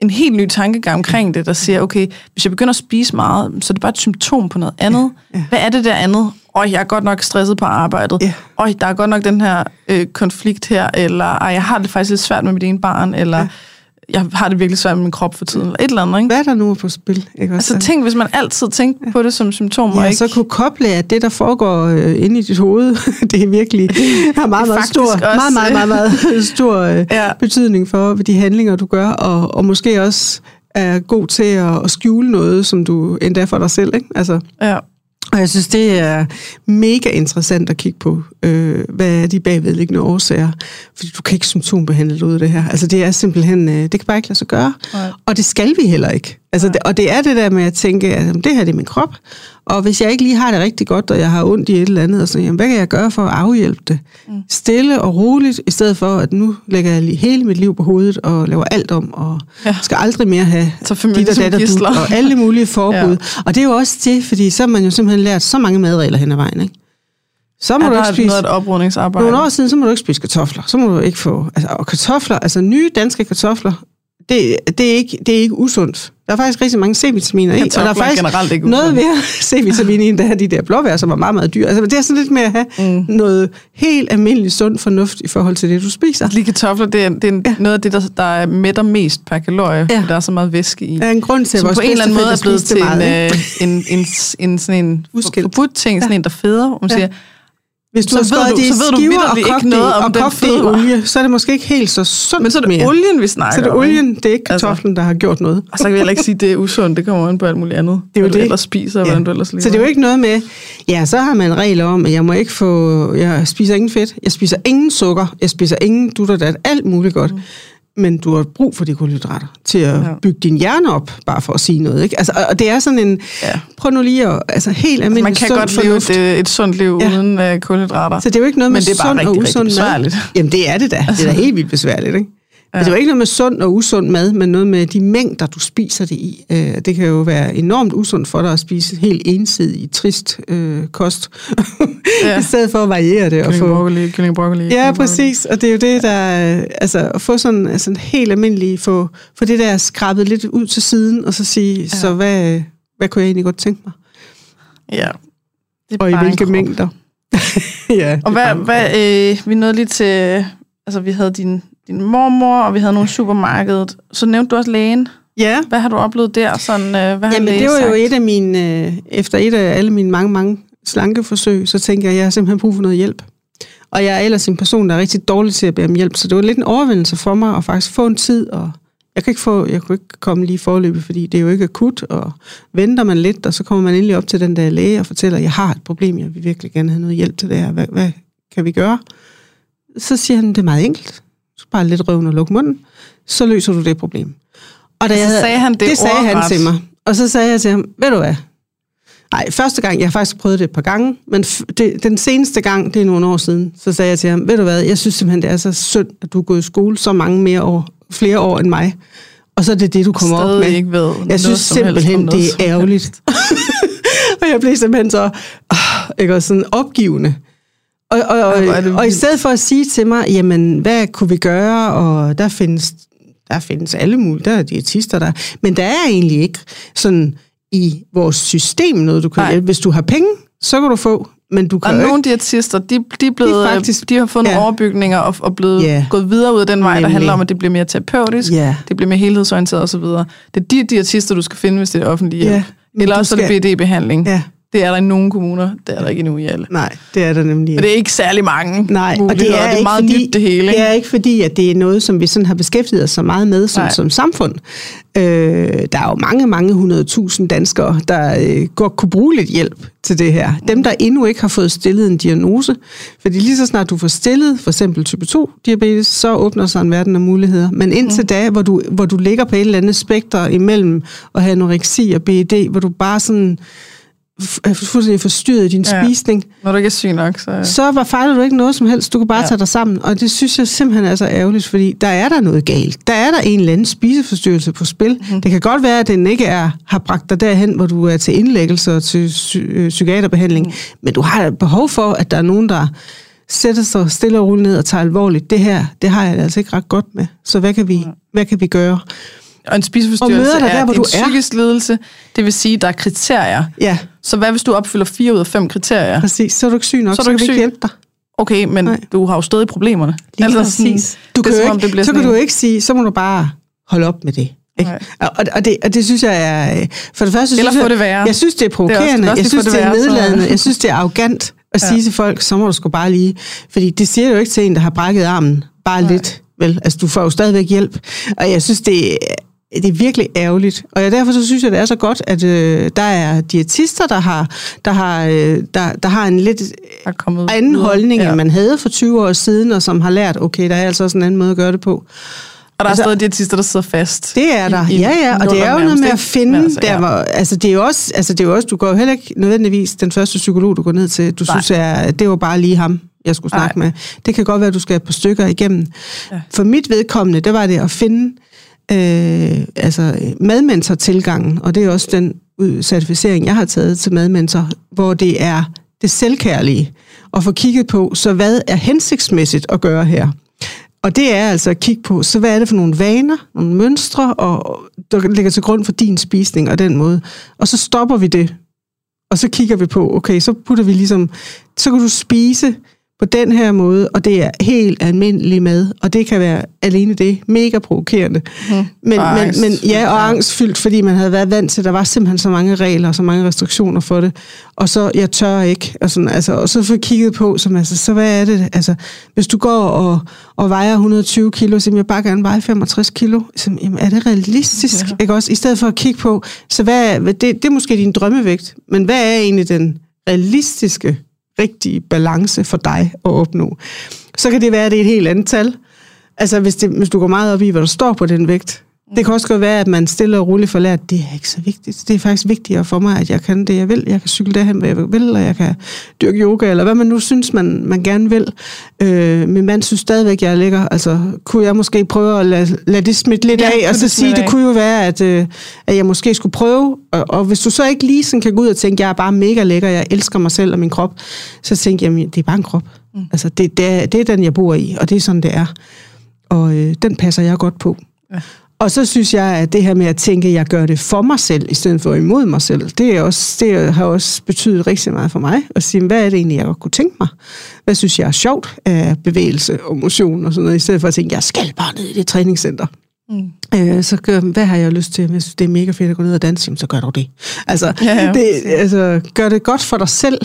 en helt ny tankegang omkring det, der siger, okay, hvis jeg begynder at spise meget, så er det bare et symptom på noget andet. Ja. Hvad er det der andet? Øj, jeg er godt nok stresset på arbejdet. Ja. Øj, der er godt nok den her øh, konflikt her, eller ej, jeg har det faktisk lidt svært med mit ene barn, eller Ja. Jeg har det virkelig svært med min krop for tiden, eller et eller andet, ikke? Hvad er der nu på spil? Ikke? også? Altså tænk, hvis man altid tænkte på det som symptom, og Ja, ikke... så kunne koble, at det, der foregår øh, inde i dit hoved, [laughs] det er virkelig [laughs] har meget, meget stor, også, meget, meget, meget, meget [laughs] stor øh, Ja. betydning for de handlinger, du gør, og, og måske også er god til at, at skjule noget, som du endda for dig selv. Ikke? Altså, Ja. Og jeg synes, det er mega interessant at kigge på, øh, hvad er de bagvedliggende årsager. Fordi du kan ikke symptombehandle ud af det her. Altså det er simpelthen, øh, det kan bare ikke lade sig gøre. Nej. Og det skal vi heller ikke. Altså, det, og det er det der med at tænke, at jamen, det her det er min krop, og hvis jeg ikke lige har det rigtig godt, og jeg har ondt i et eller andet, og så, jamen, hvad kan jeg gøre for at afhjælpe det? Mm. Stille og roligt, i stedet for, at nu lægger jeg lige hele mit liv på hovedet, og laver alt om, og ja. Ja. skal aldrig mere have Så dit og som dat og alle mulige [laughs] forbud. ja. Og det er jo også det, fordi så har man jo simpelthen lært så mange madregler hen ad vejen, ikke? Så må Er du ikke spise... noget et oprydningsarbejde? Nogle år siden, så må du ikke spise kartofler. Så må du ikke få... Altså, og kartofler, altså nye danske kartofler, det, det, er ikke, det er ikke usundt. Der er faktisk rigtig mange C-vitaminer i, og der er faktisk generelt ikke noget mere [laughs] C-vitamin i, end der er de der blåbær, som er meget, meget dyre. Altså, det er sådan lidt med at have mm. noget helt almindeligt sund fornuft i forhold til det, du spiser. Lige kartofler, det er, det er ja. noget af det, der, der mætter mest per kalorie, Ja. der er så meget væske i. Der er en grund til, at vores på en eller anden måde er blevet til meget, en, øh, en, en, en, en, sådan en forbudt ting, sådan en, der feder, hvor man Ja. siger, Hvis du så har ved skåret du- det i så ved du skiver og kogt noget om og den kogt det i olie, så er det måske ikke helt så sundt men så er det mere. olien, vi snakker Så er det olien, det er ikke Altså. kartoflen, der har gjort noget. Og så kan vi heller ikke sige, at det er usundt. Det kommer an på alt muligt andet. Det er jo det. ellers spiser, og hvordan du ellers lever. Så det er jo ikke noget med, ja, så har man regler om, at jeg må ikke få, jeg spiser ingen fedt, jeg spiser ingen sukker, jeg spiser ingen dut og dat, alt muligt godt. Mm. Men du har brug for de kulhydrater til at ja. Bygge din hjerne op, bare for at sige noget. Ikke? Altså, og det er sådan en, ja. Prøv nu lige at, altså helt almindelig Man kan godt leve fornuft. et, et sundt liv Ja. uden uh, kulhydrater. Så det er jo ikke noget med Men det er bare sund og usund mad. Jamen det er det da. Det er da helt vildt besværligt, ikke? Ja. Altså, det er jo ikke noget med sund og usund mad, men noget med de mængder, du spiser det i. Øh, det kan jo være enormt usundt for dig at spise helt ensidig, trist øh, kost, ja. [laughs] I stedet for at variere det. Og Kylling få, broccoli, kylling broccoli. ja, kylling præcis. Og det er jo det, der... øh, Altså, at få sådan altså, helt almindeligt... Få, få det der skrabet lidt ud til siden, og så sige, ja. så hvad, hvad kunne jeg egentlig godt tænke mig? Ja. Det er Og i en hvilke mængder? [laughs] ja, Og hvad, hvad øh, vi nåede lige til, altså vi havde din, din mormor, og vi havde nogle supermarkedet. Så nævnte du også lægen. Ja, Hvad har du oplevet der? Sådan, øh, hvad har Jamen, det var jo sagt? et af mine, øh, efter et af alle mine mange, mange slankeforsøg, så tænker jeg, at jeg har simpelthen brug for noget hjælp. Og jeg er ellers en person, der er rigtig dårlig til at bede om hjælp, så det var lidt en overvindelse for mig at faktisk få en tid, og jeg kan ikke, få, jeg kunne ikke komme lige i forløbet, fordi det er jo ikke akut, og venter man lidt, og så kommer man endelig op til den der læge og fortæller, at jeg har et problem, jeg vil virkelig gerne have noget hjælp til det her, hvad, hvad kan vi gøre? Så siger han, det er meget enkelt. Du skal bare lidt røven og lukke munden, så løser du det problem. Og da jeg havde, sagde han det det sagde han til mig. Og så sagde jeg til ham, ved du hvad, Nej, første gang, jeg har faktisk prøvet det et par gange, men det, den seneste gang, det er nogle år siden, så sagde jeg til ham, ved du hvad, jeg synes simpelthen, det er så synd, at du er gået i skole så mange mere år, flere år end mig. Og så er det det, du kommer Stadig op med. ikke ved jeg synes simpelthen, det er ærgerligt. [laughs] og jeg blev simpelthen så øh, ikke, også sådan opgivende. Og, og, og, er det og i stedet for at sige til mig, jamen, hvad kunne vi gøre, og der findes, der findes alle mulige, der er diætister der, men der er egentlig ikke sådan i vores system noget, du kan Nej. hjælpe. Hvis du har penge, så kan du få, men du kan Og jo nogle ikke... diætister, de, de, er blevet, Det er faktisk, de har fået nogle ja. overbygninger og, og blevet Ja. gået videre ud af den vej, der Nemlig. handler om, at det bliver mere terapeutisk, Ja. det bliver mere helhedsorienteret osv. Det er de diætister, du skal finde, hvis det er offentlige hjælp. Ja, men Eller også er skal- det BD-behandling. Ja, Det er der i nogle kommuner, det er der ikke endnu i alle. nej, det er der nemlig Men det er ikke særlig mange Nej, og det er, det er ikke meget fordi, nyt det hele. Det ikke? er ikke fordi, at det er noget, som vi sådan har beskæftiget os så meget med som, Nej. som samfund. Øh, der er jo mange, mange hundredtusind danskere, der øh, godt kunne bruge lidt hjælp til det her. Dem, der endnu ikke har fået stillet en diagnose. Fordi lige så snart du får stillet for eksempel type 2 diabetes, så åbner sig en verden af muligheder. Men indtil mm. da, hvor du, hvor du ligger på et eller andet spekter imellem at have anoreksi og BED, hvor du bare sådan fuldstændig forstyrret din Ja. spisning, Når du ikke er syg nok, så... så var fejler du ikke noget som helst. Du kan bare Ja. tage dig sammen. Og det synes jeg simpelthen er så ærgerligt, fordi der er der noget galt. Der er der en eller anden spiseforstyrrelse på spil. Mm. Det kan godt være, at den ikke er, har bragt dig derhen, hvor du er til indlæggelse og til psy- øh, psykiaterbehandling. Mm. Men du har behov for, at der er nogen, der sætter sig stille og roligt ned og tager alvorligt. Det her, det har jeg det altså ikke ret godt med. Så hvad kan vi, hvad kan vi gøre? Og en spiseforstyrrelse Og dig er der, hvor en du er. psykisk lidelse. Det vil sige, der er kriterier. Ja, Så hvad hvis du opfylder fire ud af fem kriterier? præcis. Så er du ikke syg nok, Så er du så kan ikke vi ikke hjælpe dig. Okay, men Nej. du har jo stadig problemerne. Lige altså præcis. Du det kan jo om ikke, det så sådan kan du en- ikke sige, så må du bare holde op med det. Ikke? Nej. Og, og, det, og det synes jeg er... øh, For det første Eller synes jeg, det værre. jeg synes, det er provokerende. Det er også- jeg også synes, få det det er værre, så- nedladende. Jeg [laughs] synes, det er arrogant at Ja. sige til folk, så må du sgu bare lige... Fordi det siger du jo ikke til en, der har brækket armen. Bare Nej. lidt. Vel, altså, du får jo stadigvæk hjælp. Og jeg synes, det, er- det er virkelig ærgerligt. Og jeg, derfor så synes jeg, det er så godt, at øh, der er diætister, der har, der, har, øh, der, der har en lidt er kommet anden videre. holdning, Ja. end man havde for 20 år siden, og som har lært, okay, der er altså også en anden måde at gøre det på. Og der er Altså- stadig diætister, der sidder fast. Det er der, I- i ja, ja, og det er jo noget med at finde, altså, der ja. var, altså det er jo også, altså det er jo også, du går jo heller ikke nødvendigvis den første psykolog, du går ned til, du Nej. synes, er, det var bare lige ham, jeg skulle snakke Nej. med. Det kan godt være, at du skal et par stykker igennem. Ja. For mit vedkommende, det var det at finde øh, altså madmentor-tilgangen, og det er også den certificering, jeg har taget til madmentor, hvor det er det selvkærlige at få kigget på, så hvad er hensigtsmæssigt at gøre her? Og det er altså at kigge på, så hvad er det for nogle vaner, nogle mønstre, og, der ligger til grund for din spisning og den måde. Og så stopper vi det, og så kigger vi på, okay, så putter vi ligesom, så kan du spise på den her måde, og det er helt almindelig mad, og det kan være alene det, mega provokerende. Mhm. Men, Og men, angst. men ja, og angstfyldt, fordi man havde været vant til, der var simpelthen så mange regler og så mange restriktioner for det. Og så, jeg tør ikke. Og, sådan, altså, og så får jeg kigget på, som, altså, så hvad er det? Altså, hvis du går og, og vejer 120 kilo, så jeg bare gerne veje 65 kilo. Så, jamen, er det realistisk? Ja. Ja. Ikke også? I stedet for at kigge på, så hvad er, det, det er måske din drømmevægt, men hvad er egentlig den realistiske, rigtige balance for dig at opnå? Så kan det være, at det er et helt andet tal. Altså, hvis, det, hvis du går meget op i, hvad der står på den vægt. Det kan også godt være, at man stille og roligt får lært, at det er ikke så vigtigt. Det er faktisk vigtigere for mig, at jeg kan det, jeg vil. Jeg kan cykle derhen, hvor jeg vil, og jeg kan dyrke yoga, eller hvad man nu synes, man, man gerne vil. Øh, min mand synes stadigvæk, jeg er lækker. Altså, kunne jeg måske prøve at lade, lade det smitte lidt Ja, af, og så det sige, det af. kunne jo være, at, øh, at jeg måske skulle prøve. Og, og hvis du så ikke lige sådan kan gå ud og tænke, jeg er bare mega lækker, jeg elsker mig selv og min krop, så tænk, jamen, det er bare en krop. Mm. Altså, det, det, er, det er den, jeg bor i, og det er sådan, det er. Og øh, den passer jeg godt på. Ja. Og så synes jeg, at det her med at tænke, at jeg gør det for mig selv, i stedet for imod mig selv, det, er også, det har også betydet rigtig meget for mig. At sige, hvad er det egentlig, jeg godt kunne tænke mig? Hvad synes jeg er sjovt af bevægelse og motion og sådan noget, i stedet for at tænke, jeg skal bare ned i det træningscenter. Mm. Øh, så gør, hvad har jeg lyst til? Hvis det er mega fedt at gå ned og danse, så gør du det. Altså, Ja, ja, det, altså, gør det godt for dig selv.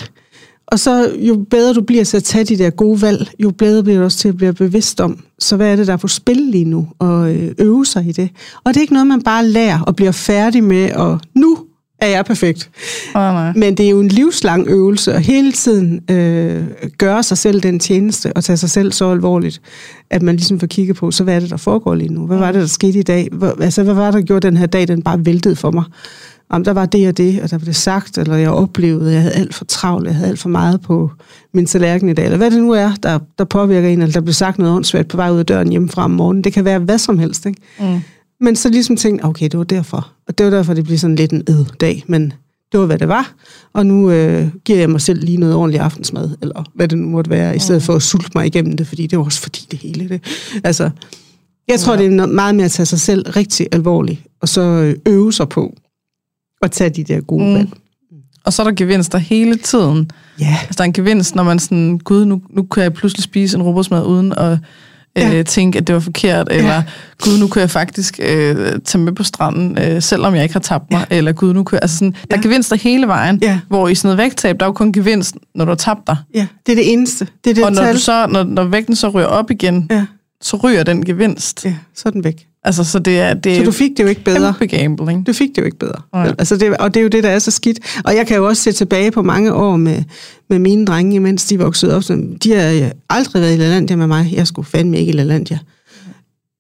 Og så jo bedre du bliver til at tage de der gode valg, jo bedre bliver du også til at blive bevidst om, så hvad er det, der er på spil lige nu, og øh, øve sig i det. Og det er ikke noget, man bare lærer og bliver færdig med, og nu er jeg perfekt. Oh, nej. Men det er jo en livslang øvelse, og hele tiden øh, gøre sig selv den tjeneste, og tage sig selv så alvorligt, at man ligesom får kigget på, så hvad er det, der foregår lige nu? Hvad var det, der skete i dag? Hvor, altså, hvad var det, der gjorde den her dag, den bare væltede for mig? Om der var det og det, og der var det sagt, eller jeg oplevede, at jeg havde alt for travlt, jeg havde alt for meget på min tallerken i dag, eller hvad det nu er, der, der påvirker en, eller der bliver sagt noget åndssvagt på vej ud af døren hjemmefra om morgenen. Det kan være hvad som helst, ikke? Mm. Men så ligesom tænkte, okay, det var derfor. Og det var derfor, det blev sådan lidt en ed dag, men det var, hvad det var. Og nu øh, giver jeg mig selv lige noget ordentligt aftensmad, eller hvad det nu måtte være, i stedet for at sulte mig igennem det, fordi det var også fordi det hele det. Altså, jeg tror, ja. det er meget mere at tage sig selv rigtig alvorligt, og så øh, øve sig på at tage de der gode mm. valg. Og så er der gevinster hele tiden. Ja. Altså, der er en gevinst, når man sådan, gud, nu, nu kan jeg pludselig spise en robotsmad uden at Ja. øh, tænke, at det var forkert, eller gud, nu kan jeg faktisk øh, tage med på stranden, øh, selvom jeg ikke har tabt mig, eller gud, nu kan jeg, altså sådan, der er gevinster hele vejen, Ja. hvor i sådan noget vægttab, der er jo kun gevinst, når du har tabt dig. Ja, det er det eneste. Det er det Og når, tal. du så, når, når vægten så ryger op igen, Ja, så ryger den gevinst. ja, så er den væk. Altså, så det er, det Så du fik det jo ikke bedre. kæmpe gambling. Du fik det jo ikke bedre. Vel? Altså det, og det er jo det, der er så skidt. Og jeg kan jo også se tilbage på mange år med, med mine drenge, mens de voksede op. Så de har aldrig været i LaLandia med mig. Jeg skulle fandme ikke i LaLandia.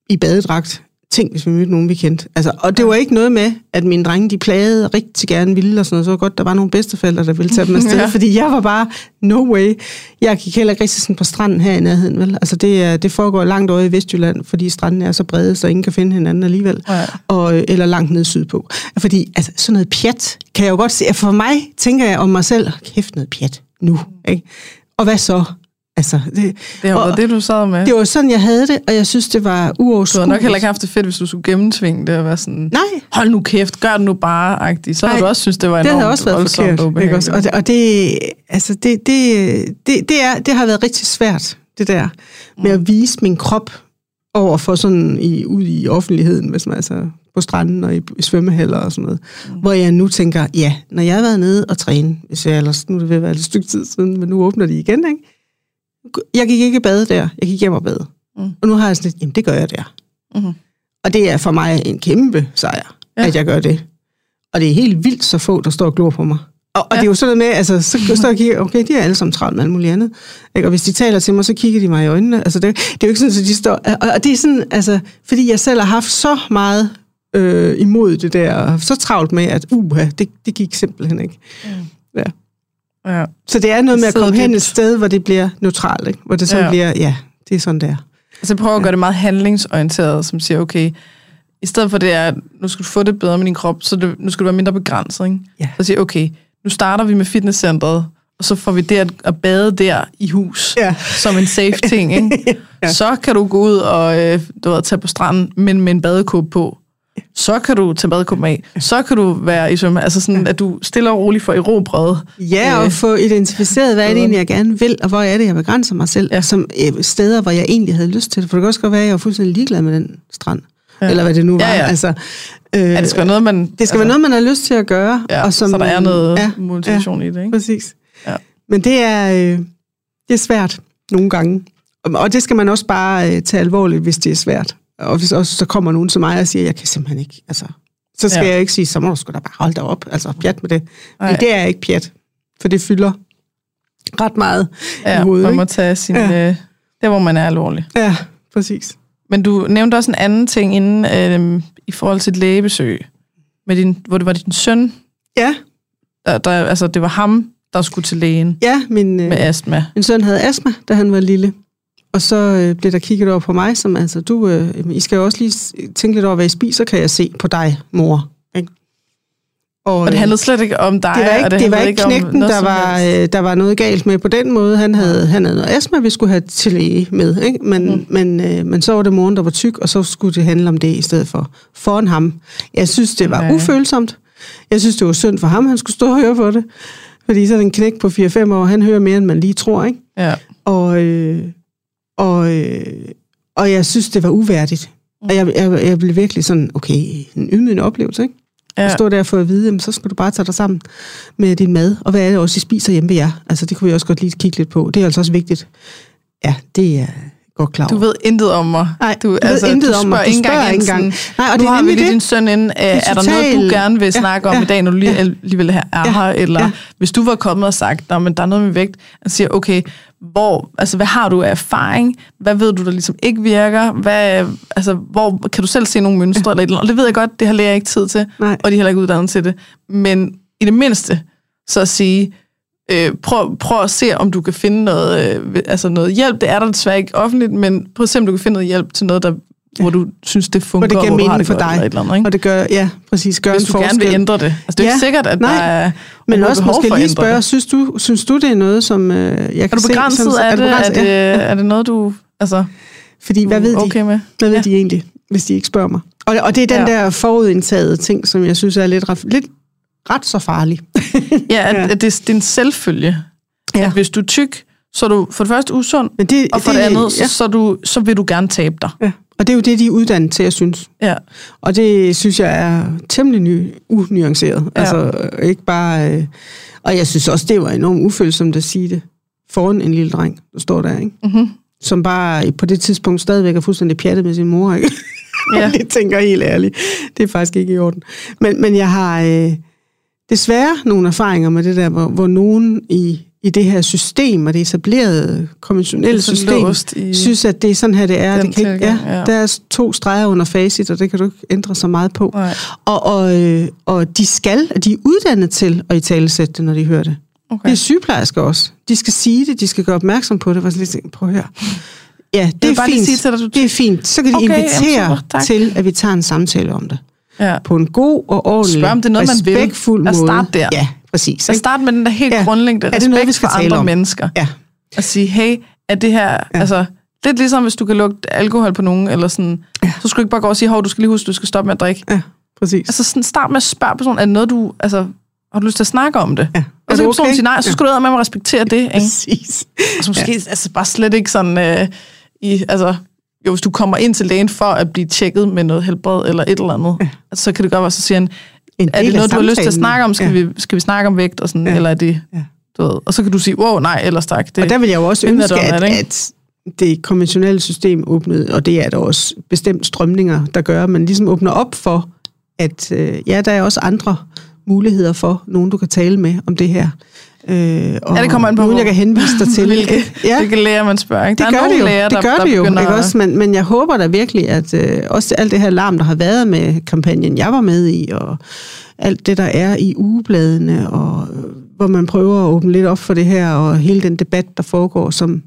I badedragt. Tænk, hvis vi mødte nogen, vi kendte. Altså, og det var ikke noget med, at mine drenge, de plagede rigtig gerne ville og sådan noget. Så var godt, der var nogle bedsteforældre, der ville tage dem afsted. [laughs] Ja. Fordi jeg var bare, no way. Jeg gik heller ikke rigtig sådan på stranden her i nærheden, vel? Altså, det, det foregår langt over i Vestjylland, fordi stranden er så brede, så ingen kan finde hinanden alligevel. Ja. Og, eller langt ned sydpå. Fordi altså, sådan noget pjat, kan jeg jo godt se. For mig tænker jeg om mig selv, kæft noget pjat nu. Ikke? Og hvad så? Altså, det, Det har og, været det, du sad med. det var sådan, jeg havde det, og jeg synes, det var Du har uoverskueligt. nok heller ikke haft det fedt, hvis du skulle gennemtvinge det og være sådan, Nej, hold nu kæft, gør det nu bare, agtigt. Så har du også synes, det var det enormt havde også været voldsomt forkert. Ikke også? Og, det, og det, altså det, det, det, det, er, det har været rigtig svært, det der, med at vise min krop over for sådan i, ud i offentligheden, hvis man altså på stranden og i, i svømmehaller og sådan noget. Mm. Hvor jeg nu tænker, ja, når jeg har været nede og træne, hvis jeg ellers, nu er det ved at være et stykke tid siden, men nu åbner de igen, ikke? Jeg gik ikke i bade der, jeg gik hjem og bade. Mm. Og nu har jeg sådan lidt, jamen det gør jeg der. Mhm. Og det er for mig en kæmpe sejr, Ja. at jeg gør det. Og det er helt vildt så få, der står og glor på mig. Og, og ja. det er jo sådan noget med, altså, så [laughs] står jeg og kigger, okay, de er alle sammen travlt med alt muligt andet. Ikke? Og hvis de taler til mig, så kigger de mig i øjnene. Altså, det, det er jo ikke sådan, at de står... Og, og det er sådan, altså, fordi jeg selv har haft så meget øh, imod det der, og så travlt med, at uha, det, det gik simpelthen ikke. Ja. Ja. Så det er noget med at komme hen et sted, hvor det bliver neutralt, ikke? hvor det så Ja. ja. bliver, ja, det er sådan der. Altså jeg prøver at gøre det meget handlingsorienteret, som siger, okay, i stedet for det er, at nu skal du få det bedre med din krop, så det, nu skal du være mindre begrænset. Ikke? Ja. Så siger okay, nu starter vi med fitnesscenteret, og så får vi det at, at bade der i hus, Ja. som en safe ting. [laughs] Ikke? Ja. Så kan du gå ud og øh, du ved, tage på stranden, men med en badekåbe på. Så kan du tage badekåben af. Så kan du være i svømme. Altså sådan, at du stille og roligt får erobret. Ja, Øh, og få identificeret, hvad er det egentlig, jeg gerne vil, og hvor er det, jeg begrænser mig selv, Ja. ja. som øh, steder, hvor jeg egentlig havde lyst til det. For det kan også godt være, at jeg var fuldstændig ligeglad med den strand. Ja. Ja. Eller hvad det nu var. Ja, ja. Altså, øh, Ja, det skal være noget, man... det skal altså, være noget, man har lyst til at gøre. Ja, og som, så der er noget ja, motivation i det, Ja, ikke? præcis. Ja. Men det er, øh, det er svært nogle gange. Og- Og det skal man også bare øh, tage alvorligt, hvis det er svært. Og hvis også så kommer nogen til mig og siger, jeg kan simpelthen ikke, altså, så skal Ja. jeg ikke sige, så må du sgu da bare holde dig op, altså pjat med det. Nej. Men det er ikke pjat, for det fylder ret meget Ja, i hovedet. man må Ikke? tage sin... Ja. Øh, der, hvor man er alvorlig. Ja, præcis. Men du nævnte også en anden ting inden, øh, i forhold til et lægebesøg, med din, hvor det var din søn, Ja, der, der, altså det var ham, der skulle til lægen ja min, øh, med astma. min søn havde astma, da han var lille. Og så øh, blev der kigget over på mig, som altså, du, øh, I skal jo også lige tænke lidt over, hvad I spiser, kan jeg se på dig, mor. Ikke? Og det øh, handlede slet ikke om dig. det var og ikke, det handlede var ikke knægten, der var, øh, der var noget galt med på den måde. Han havde, han havde noget astma, vi skulle have til læge med. Ikke? Men, Mm. men, øh, men så var det moren, der var tyk, og så skulle det handle om det i stedet for foran ham. Jeg synes, det var Ja. ufølsomt. Jeg synes, det var synd for ham, han skulle stå og høre på det. Fordi så det en knæk på 4-5 år, han hører mere, end man lige tror. Ikke? Ja. Og, øh, og, øh, og jeg synes, det var uværdigt. Og jeg, jeg, jeg blev virkelig sådan, okay, en ydmygende oplevelse, ikke? Ja. Ja. At stå der for at vide, jamen, så skal du bare tage dig sammen med din mad. Og hvad er det også, I spiser hjemme ved jer? Altså, det kunne vi også godt lige kigge lidt på. Det er altså også vigtigt. Ja, det er godt klar Du over. ved intet om mig. Nej, du, du ved intet du om mig. Du spørger ikke engang. Nej, og nu det har vi lige det. din søn ind. Er, er er der noget, du gerne vil Ja, snakke om ja, i dag, når du lige, alligevel er Ja, her? Eller ja. hvis du var kommet og sagt, "Nå, men der er noget med vægt, og siger, okay, hvor, altså, hvad har du af erfaring? Hvad ved du, der ligesom ikke virker? Hvad, altså, hvor kan du selv se nogle mønstre? Eller, et eller andet? Og det ved jeg godt, det har læger ikke tid til, Nej. og de er heller ikke uddannet til det. Men i det mindste, så at sige, øh, prøv, prøv at se, om du kan finde noget, øh, altså noget hjælp. Det er der desværre ikke offentligt, men prøv at se, om du kan finde noget hjælp til noget, der, hvor du synes, det Hvor fungerer, det giver hvor du har mening det for dig. eller et eller andet, ikke? Og det gør, ja, præcis, gør Hvis en du forskel. gerne vil ændre det. Altså, det er Ja, ikke sikkert, at nej. der er Men også måske for lige spørge, det. synes du, synes du, det er noget, som øh, jeg kan Er du se? begrænset sådan- af det? Er det, Ja. er det noget, du... Altså, Fordi, hvad ved er de? okay med? Hvad ved Ja. de egentlig, hvis de ikke spørger mig? Og, og det er den Ja. der forudindtagede ting, som jeg synes er lidt, lidt ret så farlig. [laughs] Ja, at, det, det er en selvfølge. Ja. At hvis du er tyk, så er du for det første usund, Men det, og for det, andet, så, ja, så, er du, så vil du gerne tabe dig. ja. Og det er jo det, de er uddannet til, jeg synes. Ja. Og det synes jeg er temmelig ny, unuanceret. Ja. Altså øh, ikke bare... Øh, og jeg synes også, det var enormt ufølsomt at sige det foran en lille dreng, der står der, ikke? Mm-hmm. som bare på det tidspunkt stadigvæk er fuldstændig pjattet med sin mor. Ikke? Ja. [laughs] Det tænker jeg helt ærligt. Det er faktisk ikke i orden. Men, men jeg har øh, desværre nogle erfaringer med det der, hvor, hvor nogen i, i det her system, og det etablerede konventionelle Det system, synes, at det er sådan her, det er. Det kan ikke, ja, ja. Der er to streger under facit, og det kan du ikke ændre så meget på. Nej. Og, og, øh, og de skal, de er uddannet til at i talesætte det, når de hører det. Okay. Det er sygeplejersker også. De skal sige det, de skal gøre opmærksom på det. Jeg sådan lidt prøv at høre. Ja, det er fint. sige til dig, du- det er fint. Så kan de Okay, jamen, invitere super, tak. til, at vi tager en samtale om det. Ja. På en god og ordentlig, Spørg, om det er noget, man vil. respektfuld Lad os måde. starte der. Ja, præcis. Så ikke? start med den der helt Ja. ja. grundlæggende Er det respekt noget, vi skal for andre om? mennesker. Ja, At sige, hey, er det her... Ja. Altså, lidt ligesom hvis du kan lugte alkohol på nogen, eller sådan, ja. så skal du ikke bare gå og sige, hov, du skal lige huske, du skal stoppe med at drikke. ja, præcis. Altså sådan, start med at spørge personen, er det noget, du... Altså, har du lyst til at snakke om det? Ja. Og så kan personen okay? sige nej, så skal du med at respektere det. Ikke? Præcis. Altså, måske ja. altså, bare slet ikke sådan... Øh, i, altså, jo, hvis du kommer ind til lægen for at blive tjekket med noget helbred eller et eller andet, ja. så kan det godt være, så siger han, En er det noget, du har lyst til at snakke om? Skal, Ja. vi, skal vi snakke om vægt? Og sådan, Ja. Eller er det... Ja. Du ved, og så kan du sige, wow, nej, ellers tak. Det, Og der vil jeg jo også ønske, at at, det, at konventionelle system åbnede, og det er der også bestemt strømninger, der gør, men ligesom åbner op for, at øh, ja, der er også andre muligheder for nogen, du kan tale med om det her. Øh, og Ja, det kommer an på, hvor- jeg kan henvise dig til. [laughs] hvilke, ja, hvilke læger man spørger. Ikke? det der gør er nogle det jo, læger, det gør der det jo, ikke også? Men, men jeg håber da virkelig, at øh, også alt det her larm, der har været med kampagnen, jeg var med i, og alt det, der er i ugebladene, og øh, hvor man prøver at åbne lidt op for det her, og hele den debat, der foregår, som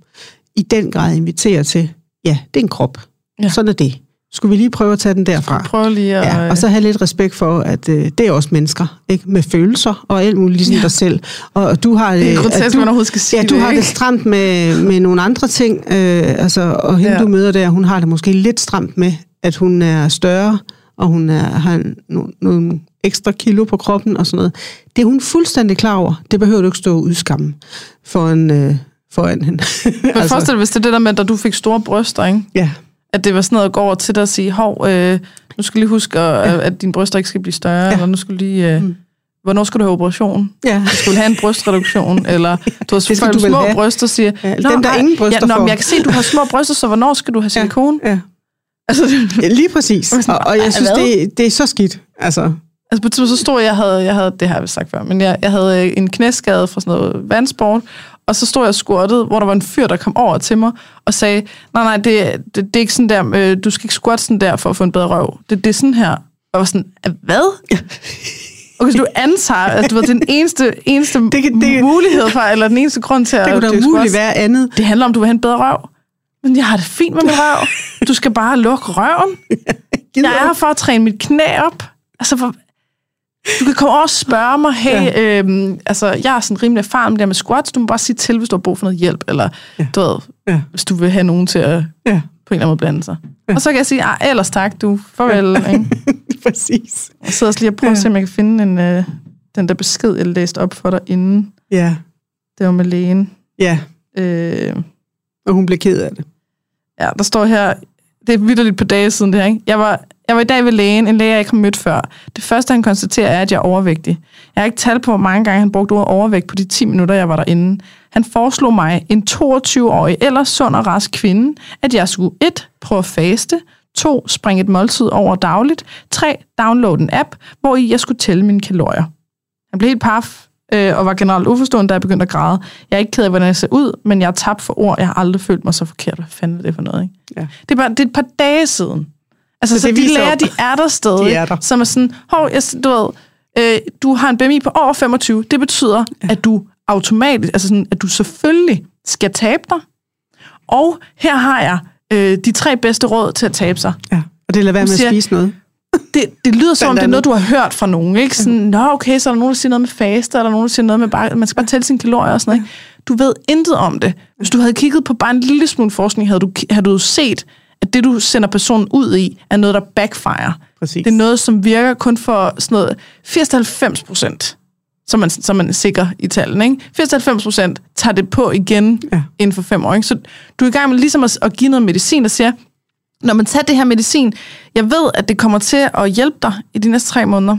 i den grad inviterer til, ja, det er en krop. Ja. Sådan er det. Skulle vi lige prøve at tage den derfra? Prøv lige at... Ja, og så have lidt respekt for, at øh, det er også mennesker, ikke? med følelser og alt muligt, ligesom ja. dig selv. Og, og du har det er øh, grotesk, du, man overhovedet skal sige Ja, du det, har det ikke? stramt med, med nogle andre ting, øh, altså, og hende Ja. du møder der, hun har det måske lidt stramt med, at hun er større, og hun er, har en, nogle, nogle ekstra kilo på kroppen og sådan noget. Det er hun fuldstændig klar over. Det behøver du ikke stå og udskamme foran, øh, foran hende. [laughs] Men altså, forestil dig, hvis det er det der med, at du fik store bryster, ikke? ja, at det var sådan noget at gå over til dig og sige, hov, øh, nu skal du lige huske, at, ja. at dine bryster ikke skal blive større, ja. eller nu skal du lige... Øh, Mm. Hvornår skal du have operation? ja. Du skulle have en brystreduktion, [laughs] eller du har skal folk du små have. bryster, siger, Ja, "Nå, dem, der nej, ingen bryster ja, nå, får." men jeg kan se, at du har små bryster, så hvornår skal du have silikon? ja. Altså, det, ja, lige præcis. Og Og, jeg synes, det, det er så skidt. Altså, Altså på et så stod jeg, havde, jeg havde, det har jeg sagt før, men jeg, jeg havde øh, en knæskade fra sådan noget vandsport, og så stod jeg squattet, hvor der var en fyr, der kom over til mig og sagde, nej, nej, det, det, det er ikke sådan der, øh, du skal ikke squatte sådan der for at få en bedre røv. Det, det er sådan her. Og jeg var sådan, "Ah, hvad? [laughs] Okay, så du antager, at du er den eneste, eneste Det kan- det- mulighed for, eller den eneste grund til at det kunne da umuligt være andet. Det handler om, at du vil have en bedre røv. Men jeg har det fint med min røv. [laughs] Du skal bare lukke røven. Jeg er her for at træne mit knæ op. Altså, for... Du kan komme over og spørge mig, hey, ja. øhm, altså, jeg er sådan rimelig erfaren med det med squats, du må bare sige til, hvis du har brug for noget hjælp, eller ja. du ved, Ja. hvis du vil have nogen til at Ja, på en eller anden måde blande sig. Ja. Og så kan jeg sige, ah, ellers tak, du, farvel. Ja. Ikke? [laughs] præcis. Jeg sidder også lige og prøver at se, om jeg kan finde en, øh, den der besked, jeg læste op for dig inden. Ja, Det var med lægen. ja. Øh, Og hun blev ked af det. Ja, der står her, det er vidderligt på dage siden det her, ikke? Jeg var, jeg var i dag ved lægen, en læge, jeg ikke har mødt før. Det første, han konstaterer, er, at jeg er overvægtig. Jeg har ikke talt på, hvor mange gange han brugte ordet overvægt på de 10 minutter, jeg var derinde. Han foreslog mig, en 22-årig eller sund og rask kvinde, at jeg skulle 1. prøve at faste, 2. springe et måltid over dagligt, 3. downloade en app, hvor i jeg skulle tælle mine kalorier. Han blev helt paf, øh, og var generelt uforstående, da jeg begyndte at græde. Jeg er ikke ked af, hvordan jeg ser ud, men jeg er tabt for ord. Jeg har aldrig følt mig så forkert. Hvad fanden er det for noget, ikke? Ja. Det, er bare, det er et par dage siden. Altså, Så så, de lærer, de er der stadig. De er der. Som er sådan, hov, jeg, du ved, øh, du har en BMI på over 25. Det betyder, ja. at du automatisk, altså sådan, at du selvfølgelig skal tabe dig. Og her har jeg øh, de tre bedste råd til at tabe sig. Ja. Og det lader være Du med at siger- spise noget. Det, det lyder som om, det er noget, du har hørt fra nogen. Ikke? Sådan, Nå, okay, så er der nogen, der siger noget med faste, eller nogen, der siger noget med, bare, man skal bare tælle sine kalorier og sådan noget. Ikke? Du ved intet om det. Hvis du havde kigget på bare en lille smule forskning, havde du, havde du set, at det, du sender personen ud i, er noget, der backfire. Præcis. Det er noget, som virker kun for sådan noget 80-90 procent, så man, så man er sikker i tallene. Ikke? 80-90 procent tager det på igen ja. inden for fem år. Ikke? Så du er i gang med ligesom at, at give noget medicin, der siger, når man tager det her medicin, jeg ved, at det kommer til at hjælpe dig i de næste tre måneder.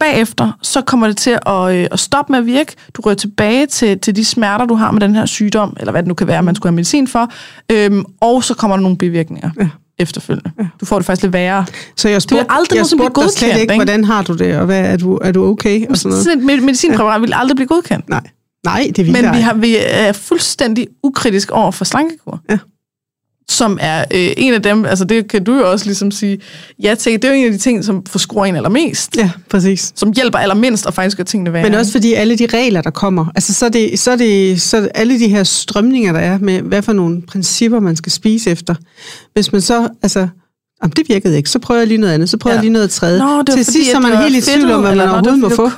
Bagefter, så kommer det til at, øh, at stoppe med at virke. Du rører tilbage til, til de smerter, du har med den her sygdom, eller hvad det nu kan være, man skulle have medicin for. Øhm, og så kommer der nogle bivirkninger ja. efterfølgende. Ja. Du får det faktisk lidt værre. Så jeg spurgte, aldrig jeg spurgte dig slet ikke, ikke? hvordan har du det, og hvad, er, du, er du okay? Og sådan noget. Sådan et med- medicinpræparat vil aldrig blive godkendt. Nej. Nej, det vil Men vi, har, vi er fuldstændig ukritisk over for slankekur. Ja. Som er øh, en af dem, altså det kan du jo også ligesom sige, ja til, det er jo en af de ting, som forskruer en allermest. Ja, præcis. Som hjælper allermindst og faktisk gør tingene værre. Men også fordi alle de regler, der kommer, altså så er det, så er det så er det alle de her strømninger, der er med, hvad for nogle principper, man skal spise efter. Hvis man så, altså, jamen, det virkede ikke, så prøver jeg lige noget andet, så prøver Ja. jeg lige noget tredje. Nå, Til fordi, sidst så er man helt i tvivl om, hvad man overhovedet må få.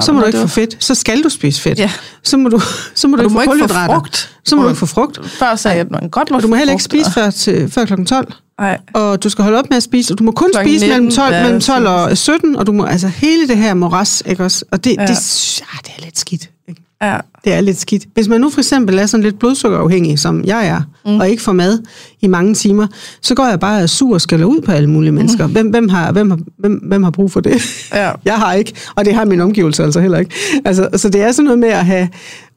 Så må du ikke få fedt. Så skal du spise fedt. Ja. Så må du, så må du, Og ikke du må få ikke få frugt. Så må du ikke få frugt. Før sagde jeg, at man godt må Og du må heller ikke spise før, til, før klokken 12. Nej. Og du skal holde op med at spise, og du må kun Klokken spise mellem 19, 12, ja, mellem det 12 er og 17, og du må, altså hele det her moras, ikke også? Og det, ja. Ja. det, ja, det er lidt skidt. Ja. Det er lidt skidt. Hvis man nu for eksempel er sådan lidt blodsukkerafhængig, som jeg er, mm. og ikke får mad i mange timer, så går jeg bare sur og skælder ud på alle mulige mennesker. Mm. Hvem, hvem, har, hvem, har, hvem, hvem har brug for det? Ja. [laughs] Jeg har ikke, og det har min omgivelse altså heller ikke. Altså, så det er sådan noget med at have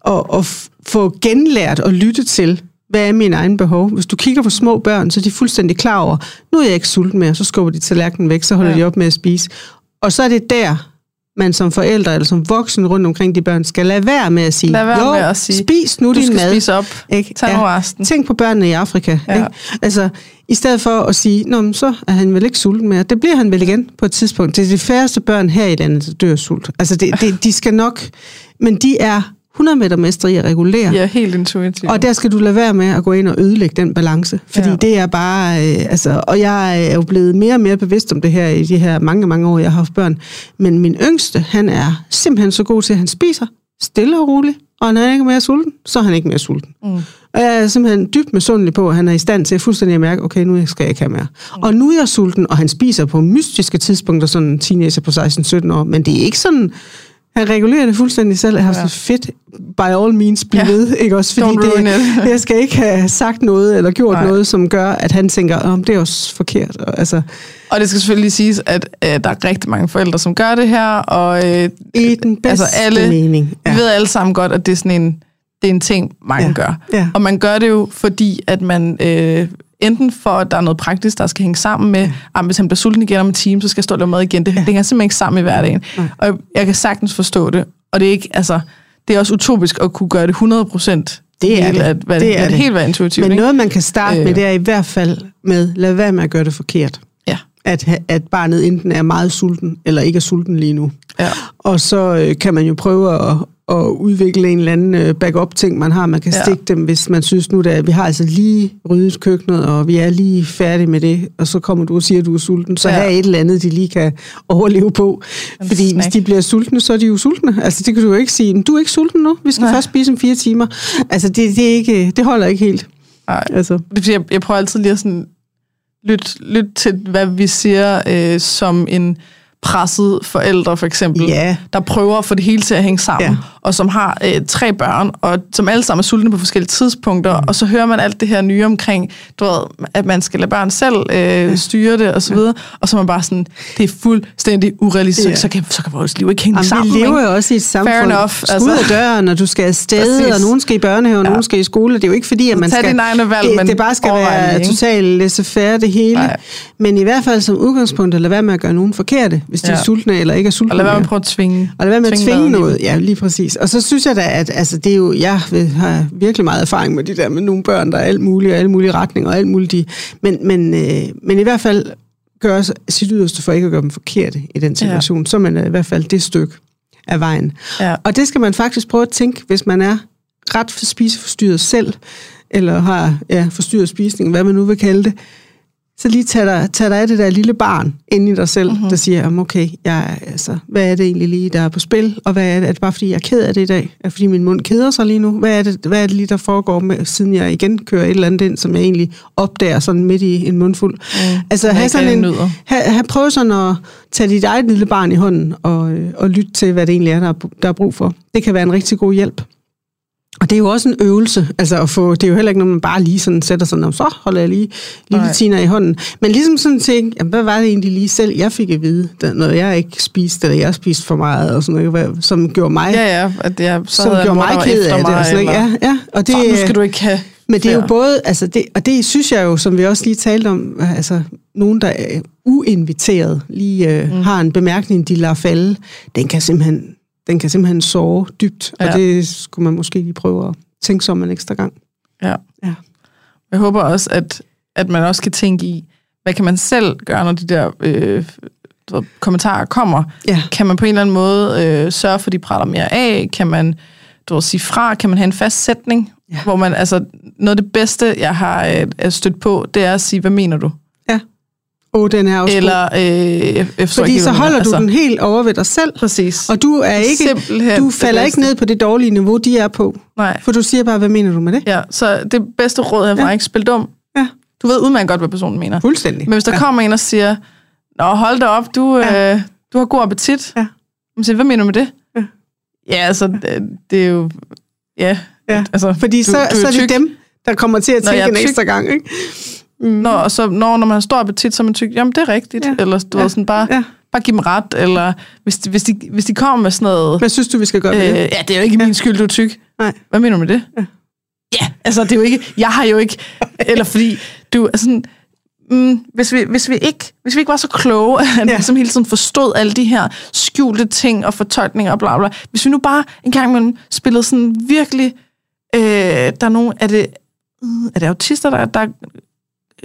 at, at få genlært og lytte til, hvad er mine egne behov? Hvis du kigger på små børn, så er de fuldstændig klar over, nu er jeg ikke sulten mere, så skubber de tallerkenen væk, så holder. Ja. de op med at spise. Og så er det der, man som forældre eller som voksen rundt omkring de børn, skal lade være med at sige, Lad være jo, med at sige, spis nu du din skal mad. spise op. Ikke? Tag nu resten. Tænk på børnene i Afrika. Ja. Ikke? Altså, i stedet for at sige, Nå, men så er han vel ikke sulten mere. Det bliver han vel igen på et tidspunkt. Det er de færreste børn her i landet, der dør sult. Altså, det, det, de skal nok... Men de er 100 meter mestre i at regulere. Ja, helt intuitivt. Og der skal du lade være med at gå ind og ødelægge den balance. Fordi ja. Det er bare... Øh, altså, og jeg er jo blevet mere og mere bevidst om det her i de her mange, mange år, jeg har haft børn. Men min yngste, han er simpelthen så god til, at han spiser stille og roligt. Og når han ikke er mere sulten, så er han ikke mere sulten. Mm. Og jeg er simpelthen dybt misundelig på, at han er i stand til fuldstændig at mærke, okay, nu skal jeg ikke have mere. Mm. Og nu er jeg sulten, og han spiser på mystiske tidspunkter, sådan en teenager på 16-17 år. Men det er ikke sådan... Han regulerer det fuldstændig selv. Jeg har ja. Ja. så fedt, by all means, bliv Ja. ved. Ikke også? Fordi det, [laughs] jeg skal ikke have sagt noget, eller gjort Nej. Noget, som gør, at han tænker, om det er også forkert. Og, altså, Og det skal selvfølgelig siges, at øh, der er rigtig mange forældre, som gør det her, og øh, I den bedste altså alle, mening. vi ved alle sammen godt, at det er sådan en, det er en ting, mange Ja. ja. gør. Ja. Og man gør det jo, fordi at man øh, enten for, at der er noget praktisk, der skal hænge sammen med, ja. hvis han bliver sulten igen om en time, så skal jeg stå og lave mad igen. Det, ja. det hænger simpelthen ikke sammen i hverdagen. Nej. Og jeg kan sagtens forstå det. Og det er ikke, altså, det er også utopisk at kunne gøre det 100 procent. Det er det. At, hvad, Det er at det. helt være intuitivt. Men ikke? noget, man kan starte øh. med, det er i hvert fald med, lad være med at gøre det forkert. Ja. At, at barnet enten er meget sulten, eller ikke er sulten lige nu. Ja. Og så øh, kan man jo prøve at, at udvikle en eller anden øh, backup-ting, man har. Man kan Ja. stikke dem, hvis man synes nu, at vi har altså lige ryddet køkkenet, og vi er lige færdige med det, og så kommer du og siger, at du er sulten. Så ja. Ja. have et eller andet, de lige kan overleve på. En Fordi hvis snack. de bliver sultne, så er de jo sultne. Altså det kan du jo ikke sige, du er ikke sulten nu, vi skal Nej. Først spise om fire timer. Altså det, det, er ikke, det holder ikke helt. Nej. Altså. Er, jeg, jeg prøver altid lige at sådan lytte, lytte til, hvad vi siger øh, som en presset forældre, for eksempel, Ja. der prøver at få det hele til at hænge sammen. Ja. Og som har øh, tre børn, og som alle sammen er sultne på forskellige tidspunkter, mm. og så hører man alt det her nye omkring, du ved, at man skal lade børn selv øh, styre det, og så videre, og så er man bare sådan, det er fuldstændig urealistisk, yeah. så, kan, så kan vores liv ikke hænge Jamen, sammen. Vi lever jo også i et samfund, Fair enough, skud altså. af døren, og du skal afsted, og nogen skal i børnehave, og ja. nogen skal i skole, det er jo ikke fordi, at man skal... valg, det, men det bare skal være totalt laissez-faire det hele, Nej. men i hvert fald som udgangspunkt, at lade være med at gøre nogen forkerte, hvis de ja. er sultne eller ikke er sultne. Og lade være med at prøve at tvinge. Og lade være med at tvinge noget, ja, lige præcis. Og så synes jeg da, at altså, det er jo, jeg har virkelig meget erfaring med de der med nogle børn, der er alt muligt, og alle mulige retninger, og alt muligt. De, men, men, øh, men i hvert fald gøre sit yderste for ikke at gøre dem forkerte i den situation, ja. så er man i hvert fald det stykke af vejen. Ja. Og det skal man faktisk prøve at tænke, hvis man er ret spiseforstyrret selv, eller har ja, forstyrret spisning, hvad man nu vil kalde det, så lige tag dig, tag dig af det der lille barn inde i dig selv, mm-hmm. der siger, okay, jeg, altså, hvad er det egentlig lige, der er på spil, og hvad er det, er det bare fordi, jeg er ked af det i dag? Er det fordi, min mund keder sig lige nu? Hvad er det, hvad er det lige, der foregår, med, siden jeg igen kører et eller andet ind, som jeg egentlig opdager sådan midt i en mundfuld? Mm. Altså, have sådan en, have, have prøvet sådan at tage dit eget lille barn i hånden, og, og lytte til, hvad det egentlig er, der er, der er brug for. Det kan være en rigtig god hjælp. Og det er jo også en øvelse, altså at få, det er jo heller ikke noget, man bare lige sådan sætter sådan, og så holder jeg lige lille Tina i hånden. Men ligesom sådan tænke, jamen, hvad var det egentlig lige selv, jeg fik at vide, når jeg ikke spiste, eller jeg spiste for meget, og sådan noget, som gjorde mig, ja, ja, at jeg, så som gjorde mig ked af det. Og sådan, eller, ja, ja, og det, nu skal du ikke have men det er jo både, altså det, og det synes jeg jo, som vi også lige talte om, altså nogen, der er uinviteret, lige øh, mm. har en bemærkning, de lader falde, den kan simpelthen den kan simpelthen sove dybt, ja. og det skulle man måske lige prøve at tænke sig om en ekstra gang. Ja. ja. Jeg håber også, at, at man også kan tænke i, hvad kan man selv gøre, når de der øh, kommentarer kommer? Ja. Kan man på en eller anden måde øh, sørge for, at de prater mere af? Kan man du ved, sige fra? Kan man have en fast sætning? Ja. Hvor man, altså, noget af det bedste, jeg har øh, stødt på, det er at sige, hvad mener du? Oh, den er også Eller, øh, jeg Fordi ikke, så holder du altså, den helt over ved dig selv. Præcis. Og du er ikke, Simpelthen du falder ikke ned på det dårlige niveau, de er på. Nej. For du siger bare, hvad mener du med det? Ja, så det bedste råd er ja. ikke spil dum. Ja. Du ved udmærket godt, hvad personen mener. Fuldstændig. Men hvis der ja. kommer en og siger, Nå, hold da op, du, ja. øh, du har god appetit. Ja. Man siger, hvad mener du med det? Ja, ja altså, det, det er jo... Ja, ja. Altså, Fordi du, så, du så er det dem, der kommer til at tænke en ekstra gang, ikke? Mm. Når, og så, når, når man har stor appetit, så man tykker, jamen det er rigtigt, ja. eller du ja. ved, sådan bare, ja. bare give dem ret, eller hvis de, hvis, de, hvis de kommer med sådan noget... Hvad synes du, vi skal gøre øh, det? Ja, det er jo ikke ja. min skyld, du er tyk. Nej. Hvad mener du med det? Ja. ja, altså det er jo ikke, jeg har jo ikke, eller fordi du er sådan, mm, hvis, vi, hvis, vi ikke, hvis vi ikke var så kloge, at ja. vi ligesom hele tiden forstod alle de her skjulte ting og fortolkninger og bla bla, hvis vi nu bare en gang imellem spillede sådan virkelig, øh, der er nogen, er det, øh, er det autister, der, der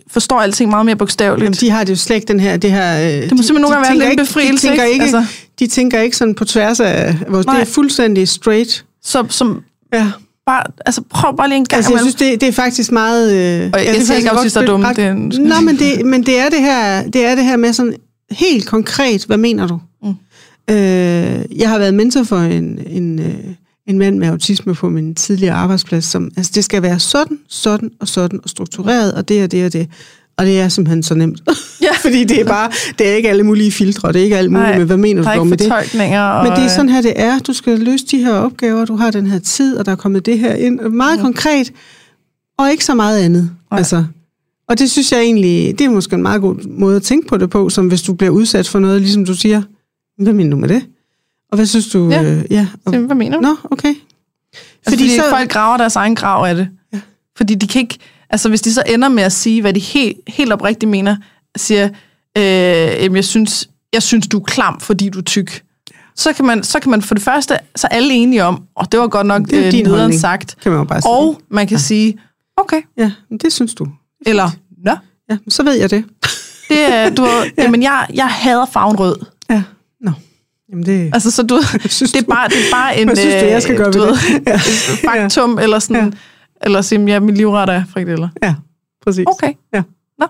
forstår alting meget mere bogstaveligt. Jamen, de har det jo slet ikke den her... Det, her, øh, det må de, simpelthen nogle gange være en befrielse, de tænker ikke? altså. De tænker ikke sådan på tværs af vores... Nej. Det er fuldstændig straight. Så, som, ja. Bare, altså, prøv bare lige en gang. Altså, jeg synes, det, det er faktisk meget... Øh, og jeg, jeg, jeg siger ikke, at er dumme. Det er, nej, men det, men det er det her, det er det her med sådan helt konkret, hvad mener du? Mm. Øh, jeg har været mentor for en, en, øh, en mand med autisme på min tidligere arbejdsplads, som, altså det skal være sådan, sådan og sådan og struktureret, og det og det og det. Og det er simpelthen så nemt. Ja. [laughs] Fordi det er bare, det er ikke alle mulige filtre, det er ikke alt muligt Nej, med, hvad mener du med det? Og... Men det er sådan her, det er. Du skal løse de her opgaver, du har den her tid, og der er kommet det her ind. Meget ja. konkret, og ikke så meget andet. Nej. Altså, og det synes jeg egentlig, det er måske en meget god måde at tænke på det på, som hvis du bliver udsat for noget, ligesom du siger, hvad mener du med det? Og hvad synes du? Ja, øh, ja. Og, hvad mener du? Nå, okay. Altså, fordi, fordi så, folk graver deres egen grav af det. Ja. Fordi de kan ikke, altså hvis de så ender med at sige, hvad de helt, helt oprigtigt mener, siger, øh, jamen, jeg synes, jeg synes, du er klam, fordi du er tyk. Så kan, man, så kan man for det første, så er alle enige om, og det var godt nok det er øh, din nederen sagt. Kan man bare sige. Og man kan ja. sige, okay. Ja, det synes du. Eller, nå. Ja, så ved jeg det. det er, du, [laughs] ja. jamen, jeg, jeg hader farven rød. Ja, nå. Jamen det... Altså, så du, [laughs] det, er bare, det er bare en... [laughs] Hvad synes du, jeg skal gøre ved det? [laughs] Ja. faktum, eller sådan... Ja. Eller sige, ja, min livret er frikadeller. Ja, præcis. Okay. Ja. Nå.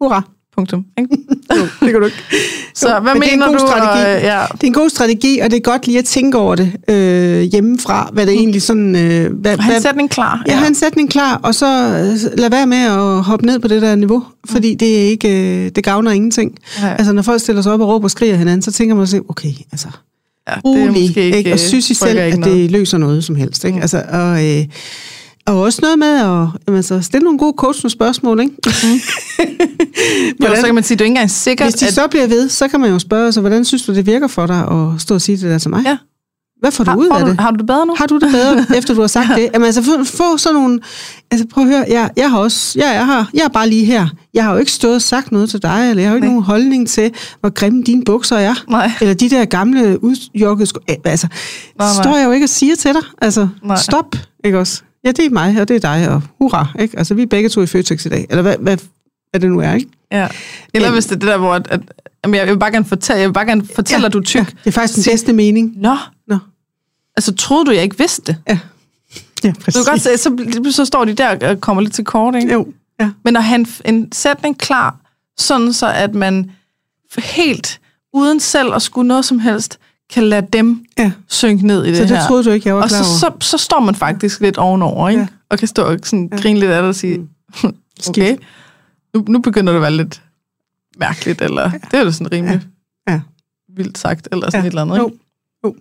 Hurra. Punktum. Ikke? jo, det kan du ikke. [laughs] Så jo, hvad mener du? Strategi. Og, ja. Det er en god strategi, og det er godt lige at tænke over det øh, hjemmefra, hvad det mm. egentlig sådan... Øh, hvad, have en sætning klar. Ja, ja have en sætning klar, og så øh, lad være med at hoppe ned på det der niveau, fordi mm. det er ikke, øh, det gavner ingenting. Ja. Altså, når folk stiller sig op og råber og skriger hinanden, så tænker man sig, okay, altså, Ja, rolig, måske ikke? og synes I selv, ikke at noget. det løser noget som helst. Ikke? Mm. Altså, og, øh, og også noget med at jamen, altså, stille nogle gode coachende spørgsmål. Ikke? [laughs] Jo, så kan man sige, at er ikke engang sikkert, Hvis de at... så bliver ved, så kan man jo spørge sig, hvordan synes du, det virker for dig at stå og sige det der til mig? Ja. Hvad får du har, ud af du, det? har du det bedre nu? Har du det bedre, [laughs] efter du har sagt det? Jamen altså, få, få sådan nogle... Altså prøv at høre, jeg, jeg har også... Jeg er her. Jeg er bare lige her. Jeg har jo ikke stået og sagt noget til dig, eller jeg har jo ikke Nej. nogen holdning til, hvor grimme dine bukser er. Nej. Eller de der gamle udjokkede sko... Altså, Nej, nej. står jeg jo ikke og siger til dig. Altså, Nej. stop, ikke også? Ja, det er mig, og det er dig, og hurra, ikke? Altså, vi er begge to i Føtex i dag. Eller hvad, hvad, hvad det nu er, ikke? Ja. Eller hvis det er det der, hvor... At, at, jamen, jeg vil bare gerne fortælle, jeg vil bare gerne fortælle ja. at du er tyk. Ja, det er faktisk den bedste mening. Nå, Nå. altså troede du, jeg ikke vidste det? Ja, ja Du præcis. kan godt se, så, så står de der og kommer lidt til kort, ikke? Jo, ja. Men at have en, en sætning klar, sådan så at man helt uden selv at skulle noget som helst, kan lade dem ja. synke ned i det Så det her. troede du ikke, jeg var og klar så, over. så, så står man faktisk lidt ovenover, ikke? Ja. Ja. Og kan stå og sådan Ja. grine lidt af det og sige, Mm. [laughs] okay, nu, nu begynder det at være lidt mærkeligt, eller ja. det er jo sådan rimelig Ja. vildt sagt, eller sådan Ja. et eller andet, ikke? Jo.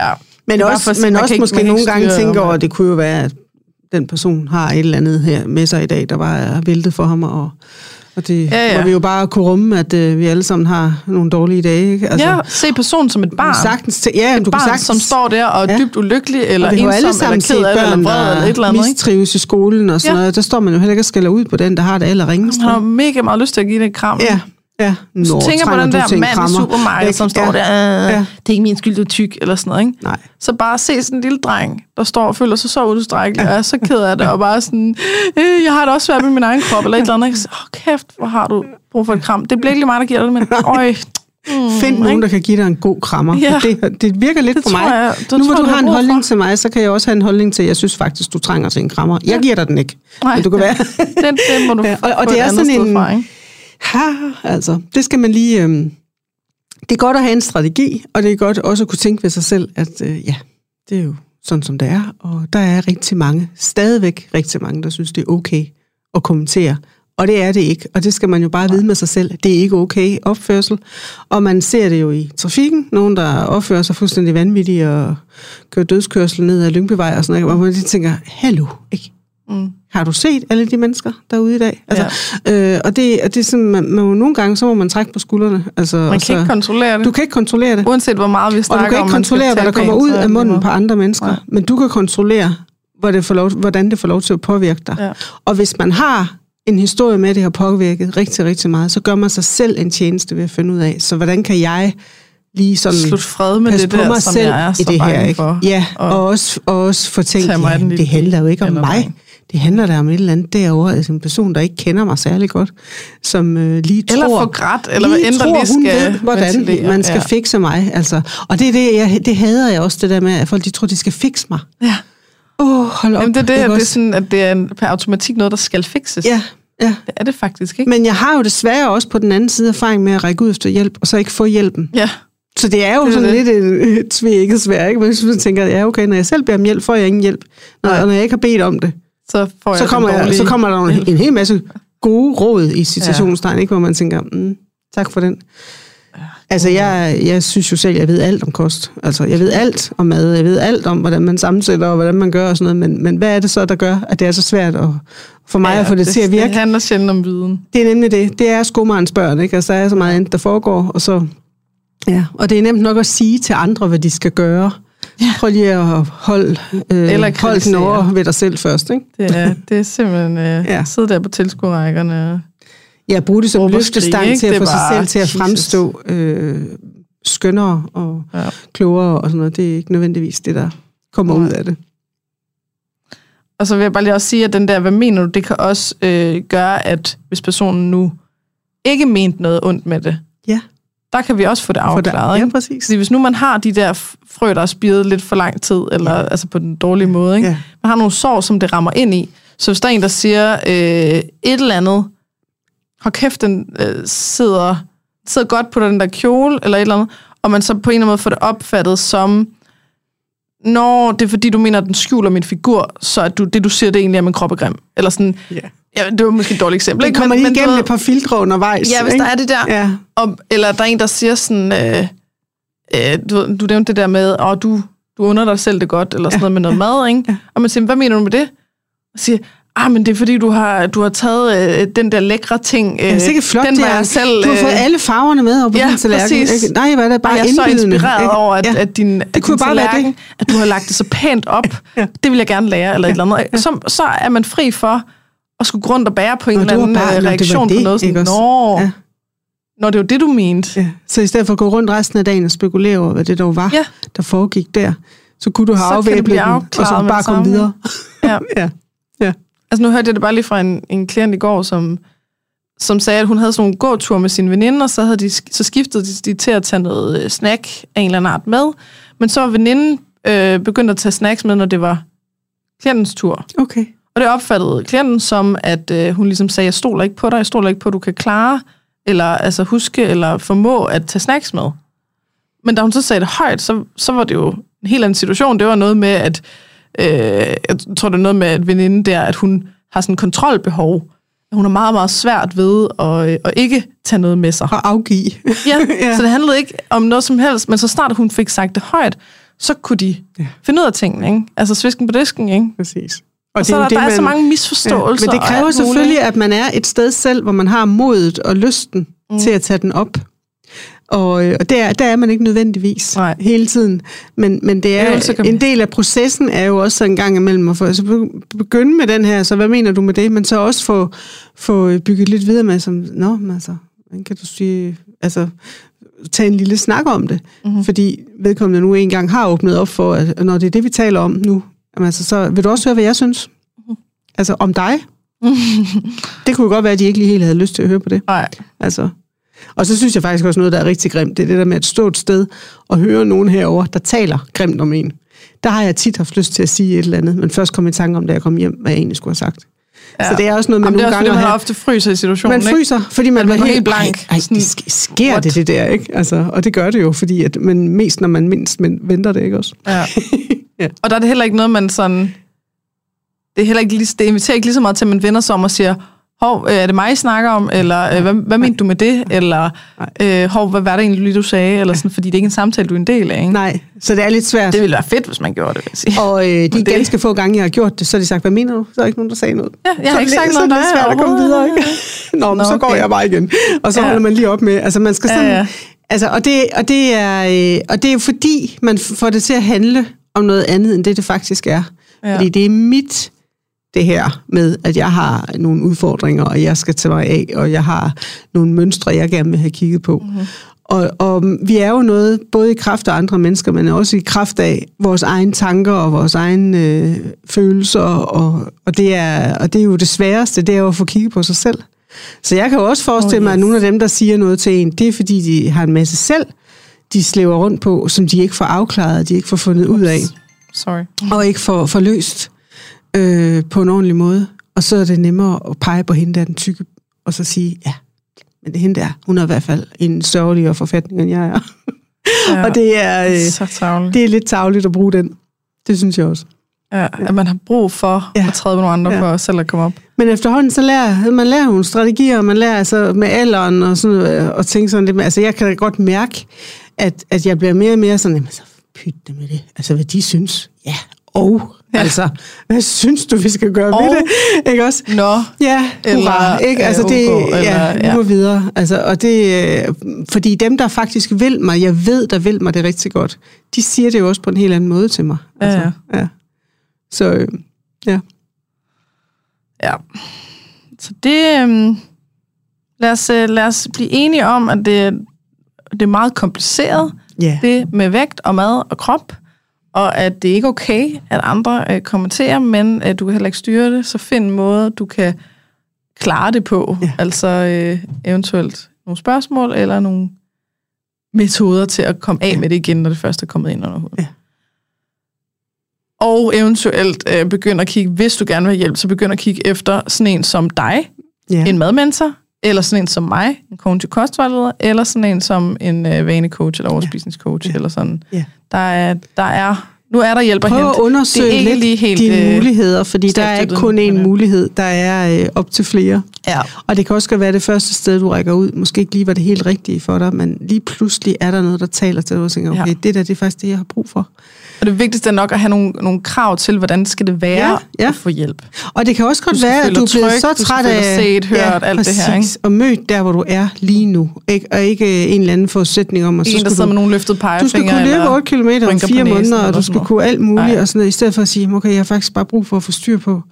Ja. Men også, for- men også ikke- måske nogle gange styre tænke over, at det kunne jo være, at den person har et eller andet her med sig i dag, der er væltet for ham, og, det Ja, ja. må vi jo bare kunne rumme, at uh, vi alle sammen har nogle dårlige dage. Ikke? Altså, ja, se personen som et barn. Sagtens, til- ja, et du kan barn, sagtens, som står der og er Ja. dybt ulykkelig, eller og jo alle ensom, sammen eller ked af det, eller vred, eller et eller andet, mistrives i skolen og sådan Ja. noget. Der står man jo heller ikke og skælder ud på den, der har det allerringest. Han har mega meget lyst til at give det et kram. Ja, ja. Nå, Så tænker på den der mand i krammer? supermarkedet, Ikke? som står ja. der, øh, Ja. det er ikke min skyld, du er tyk, eller sådan noget, ikke? Nej. Så bare se sådan en lille dreng, der står og føler sig så udstrækkelig, og er så ked af det, og bare sådan, øh, jeg har det også svært med min egen krop, eller et eller andet. ikke? Så, Åh, kæft, hvor har du brug for et kram. Det bliver ikke lige mig, der giver det, men øj. Mm, Find nogen, ikke? der kan give dig en god krammer. Ja. Det, det virker lidt Det på mig. jeg- det nu hvor du du har en holdning for. til mig, så kan jeg også have en holdning til, at jeg synes faktisk, du trænger til en krammer. Jeg giver dig den ikke. Nej, men du kan det- være... Den, den må du [laughs] Ja, og- og det et er sådan en- Fra, ikke? Ha, altså, det skal man lige... Øh, det er godt at have en strategi, og det er godt også at kunne tænke ved sig selv, at øh, ja, det er jo sådan, som det er. Og der er rigtig mange, stadigvæk rigtig mange, der synes, det er okay at kommentere. Og det er det ikke, og det skal man jo bare vide med sig selv. Det er ikke okay opførsel. Og man ser det jo i trafikken. Nogen, der opfører sig fuldstændig vanvittigt og kører dødskørsel ned ad Lyngbyvej og sådan noget, Og man lige tænker, hallo, ikke? Mm har du set alle de mennesker derude i dag? Altså, ja. øh, og det, og det er sådan, man, man, nogle gange, så må man trække på skuldrene. Altså, Man og kan ikke så, kontrollere det. du kan ikke kontrollere det. Uanset hvor meget vi Og snakker du kan om, ikke kontrollere, hvad der kommer ud af munden på andre mennesker. Nej. Men du kan kontrollere, hvor det får lov, hvordan det får lov til at påvirke dig. Ja. Og hvis man har en historie med, at det har påvirket rigtig, rigtig meget, så gør man sig selv en tjeneste ved at finde ud af, så hvordan kan jeg lige sådan Slut fred med det på der, mig som selv jeg er i så det her. Ikke? for. Ja, Og og, også, og også få tænkt, ja, det handler jo ikke om mig. dreng. Det handler der om et eller andet derovre, altså en person, der ikke kender mig særlig godt, som øh, lige Eller tror... få grædt, eller hvad lige der tror, lige hun skal ved, hvordan ventilere. man skal Ja. fikse mig. Altså. Og det, er det, jeg, det hader jeg også, det der med, at folk de tror, de skal fikse mig. Ja. Åh, oh, hold op. Jamen, det er det, det er også? sådan, at det er en, per automatik noget, der skal fikses. Ja, ja. Det er det faktisk, ikke? Men jeg har jo desværre også på den anden side erfaring med at række ud efter hjælp, og så ikke få hjælpen. Ja, Så det er jo Det er sådan det. lidt et, et tvækket svær, ikke? Men hvis man tænker, ja okay, når jeg selv beder om hjælp, får jeg ingen hjælp. Når, og når jeg ikke har bedt om det, så får jeg så den kommer, jeg, så kommer der en, en hel masse gode råd i citationstegn, ikke? hvor man tænker, mm, tak for den. Altså, jeg, jeg synes jo selv, jeg ved alt om kost. Altså, jeg ved alt om mad, jeg ved alt om, hvordan man sammensætter, og hvordan man gør og sådan noget, men, men hvad er det så, der gør, at det er så svært at, for mig Ja, at få det, til at virke? Det handler sjældent om viden. Det er nemlig det. Det er skomarens børn, ikke? Altså, der er så meget andet, der foregår, og så... Ja, og det er nemt nok at sige til andre, hvad de skal gøre. Ja. Prøv lige at holde, øh, Eller hold den over ved dig selv først, ikke? Det er, det er simpelthen øh, Ja. ja. sidde der på tilskuerrækkerne. Ja, bruge det som løftestang til at få sig selv til at fremstå øh, skønnere og Ja. klogere og sådan noget. Det er ikke nødvendigvis det, der kommer Nej. ud af det. Og så vil jeg bare lige også sige, at den der, hvad mener du, det kan også øh, gøre, at hvis personen nu ikke mente noget ondt med det, Ja. Der kan vi også få det afklaret. ja, præcis. Fordi hvis nu man har de der frø, der er spiret lidt for lang tid, eller ja. altså på den dårlige måde, ikke? Ja. man har nogle sår, som det rammer ind i. Så hvis der er en, der siger øh, et eller andet, hold kæft, den øh, sidder, sidder godt på den der kjole, eller et eller andet, og man så på en eller anden måde får det opfattet som, når det er fordi, du mener, at den skjuler min figur, så at du, det, du siger, det egentlig er, at min krop er grim. Eller sådan, Ja. Ja, det var måske et dårligt eksempel. Det kommer lige du igennem et par filtre undervejs. Ja, hvis ikke? der er det der. Ja. Og, eller der er en, der siger sådan, øh, øh, du, du nævnte det der med, at oh, du, du under dig selv det godt, eller sådan ja. noget med noget mad, ikke? Ja. Og man siger, hvad mener du med det? Og siger, ah, men det er fordi, du har, du har taget øh, den der lækre ting. Øh, det er sikkert flot, den det var jeg selv, du har fået øh, alle farverne med over på ja, din tallerken. præcis. ikke? Nej, hvad er det bare og jeg er så inspireret ikke? over, at, Ja. at din, at kunne din bare være det. at du har lagt det så pænt op. Ja. Det vil jeg gerne lære, eller et eller andet. Så, så er man fri for at skulle gå rundt og bære på en Nå, eller anden bare- øh, reaktion det, på noget. Sådan? Nå, Ja. Nå, det var det, du mente. Ja. Så i stedet for at gå rundt resten af dagen og spekulere over, hvad det dog var, Ja. der foregik der, så kunne du have afvæbnet den, og så bare komme videre. Ja. [laughs] ja. ja. Altså nu hørte jeg det bare lige fra en, en klient i går, som, som sagde, at hun havde sådan nogle gåture med sine veninder, og så, havde de, så skiftede de, de til at tage noget øh, snack af en eller anden art med. Men så var veninden øh, begyndt at tage snacks med, når det var klientens tur. Okay. Og det opfattede klienten som, at øh, hun ligesom sagde, jeg stoler ikke på dig, jeg stoler ikke på, at du kan klare, eller altså huske, eller formå at tage snacks med. Men da hun så sagde det højt, så, så var det jo en helt anden situation. Det var noget med, at øh, jeg tror, det er noget med, at veninden der, at hun har sådan kontrolbehov. Hun har meget, meget svært ved at, øh, at ikke tage noget med sig. Og afgive. [laughs] Ja, Ja. så det handlede ikke om noget som helst, men så snart hun fik sagt det højt, så kunne de ja. finde ud af tingene, ikke? Altså svisken på disken, ikke? Præcis. Og så er der, der er så mange misforståelser. Ja, men det og kræver muligt, selvfølgelig, at man er et sted selv, hvor man har modet og lysten mm. til at tage den op. Og, øh, og der, der er man ikke nødvendigvis Nej. hele tiden. Men, men det er, kan man- en del af processen er jo også en gang imellem at få, altså be- begynde med den her, så hvad mener du med det? Men så også få, få bygget lidt videre med, som, nå, men altså, hvordan kan du sige, altså, tage en lille snak om det. Mm-hmm. Fordi vedkommende nu engang har åbnet op for, at når det er det, vi taler om nu, jamen, altså, så vil du også høre, hvad jeg synes? Mhm. Altså om dig? [laughs] det kunne jo godt være, at de ikke lige helt havde lyst til at høre på det. Nej. Altså. Og så synes jeg faktisk også noget, der er rigtig grimt. Det er det der med at stå et sted og høre nogen herover, der taler grimt om en. Der har jeg tit haft lyst til at sige et eller andet, men først kom i tanke om, da jeg kom hjem, hvad jeg egentlig skulle have sagt. Ja. Så det er også noget, man Jamen, det er nogle også, gange man ofte fryser i situationen, man ikke? fryser, fordi man, man var helt blank. Ej, ej det sk- sker what? det, det der, ikke? Altså, og det gør det jo, fordi at, men mest når man mindst men venter det, ikke også? Ja. [laughs] Ja. Og der er det heller ikke noget, man sådan... Det, er heller ikke, lige- det inviterer ikke lige så meget til, at man vender sig om og siger, hov, øh, er det mig, I snakker om? Eller øh, hvad, hvad mente du med det? Eller øh, hov, hvad var det egentlig, du sagde? Eller sådan, fordi det er ikke en samtale, du er en del af. Ikke? Nej, så det er lidt svært. Det ville være fedt, hvis man gjorde det, vil jeg sige. Og øh, de [laughs] det- ganske få gange, jeg har gjort det, så har de sagt, hvad mener du? Så er der ikke nogen, der sagde noget. Ja, jeg så har er ikke sagt noget Så er svært at komme videre, ikke? [laughs] Nå, men Nå, så går okay. jeg bare igen. Og så Ja. holder man lige op med, altså man skal sådan, Ja, ja. altså, og det, og det er, øh, og det er fordi, man får det til at handle om noget andet, end det det faktisk er. Ja. Fordi det er mit, det her med, at jeg har nogle udfordringer, og jeg skal tage mig af, og jeg har nogle mønstre, jeg gerne vil have kigget på. Mm-hmm. Og, og vi er jo noget, både i kraft af andre mennesker, men også i kraft af vores egne tanker og vores egne øh, følelser, og, og, det er, og det er jo det sværeste, det er jo at få kigget på sig selv. Så jeg kan jo også forestille Oh, mig, at yes. nogle af dem, der siger noget til en, det er fordi, de har en masse selv, de slæver rundt på, som de ikke får afklaret, de ikke får fundet ud af Sorry. og ikke får, får løst øh, på en ordentlig måde. Og så er det nemmere at pege på hende, der er den tykke, og så sige, ja, men det er hende der, hun er i hvert fald en sørgeligere forfatning, end jeg er. Ja. [laughs] og det er, øh, Så tavligt. det er lidt tavligt at bruge den. Det synes jeg også. Ja, at man har brug for Ja. at træde med nogle andre Ja. for selv at komme op. Men efterhånden, så lærer man lærer nogle strategier, og man lærer altså med alderen og sådan noget, og tænke sådan lidt. med- Altså, jeg kan da godt mærke, at, at jeg bliver mere og mere sådan, jamen, så pyt det med det. Altså, hvad de synes. Ja, og Ja. altså, hvad synes du, vi skal gøre Og- ved det? Ikke også? Nå, Ja, Eller, hurra, ikke? øh, Altså det, eller- ja, vi ja. må videre. Altså, og det, øh, fordi dem, der faktisk vil mig, jeg ved, der vil mig det rigtig godt, de siger det jo også på en helt anden måde til mig. Ja, Altså, ja. Så øh, ja. Ja. Så det... Øhm, lad, os, øh, lad os blive enige om, at det, det er meget kompliceret, ja. det med vægt og mad og krop, og at det ikke er okay, at andre øh, kommenterer, men at du kan heller ikke styre det, så find en måde, du kan klare det på. Ja. Altså øh, eventuelt nogle spørgsmål, eller nogle metoder til at komme af med det igen, når det først er kommet ind under huden. Ja. Og eventuelt øh, begynde at kigge, hvis du gerne vil have hjælp, så begynd at kigge efter sådan en som dig, ja. en madmentor, eller sådan en som mig, en kognitiv kostvejleder, eller sådan en som en øh, vanecoach eller overspisningscoach, Ja. eller sådan. Ja. Der er, der er, nu er der hjælp at Prøv hente. at undersøge det er ikke lidt lige helt, dine øh, muligheder, fordi der er ikke kun én mulighed, der er øh, op til flere. Ja. Og det kan også godt være det første sted, du rækker ud, måske ikke lige var det helt rigtige for dig, men lige pludselig er der noget, der taler til dig, og tænker, okay, Ja. det der, det er faktisk det, jeg har brug for. Og det vigtigste er nok at have nogle, nogle krav til, hvordan skal det være Ja, ja. at få hjælp. Og det kan også godt Du være, at du er blevet tryg, så du træt af... set, hørt, alt det her, ikke? Og mødt der, hvor du er lige nu. Ikke? Og ikke en eller anden forudsætning om, at så En, der skulle du... med nogle løftede Du pegefinger. skal kunne løbe eller 8 km om fire måneder, og du sådan skal kunne alt muligt, Nej. og sådan noget, i stedet for at sige, okay, jeg har faktisk bare brug for at få styr på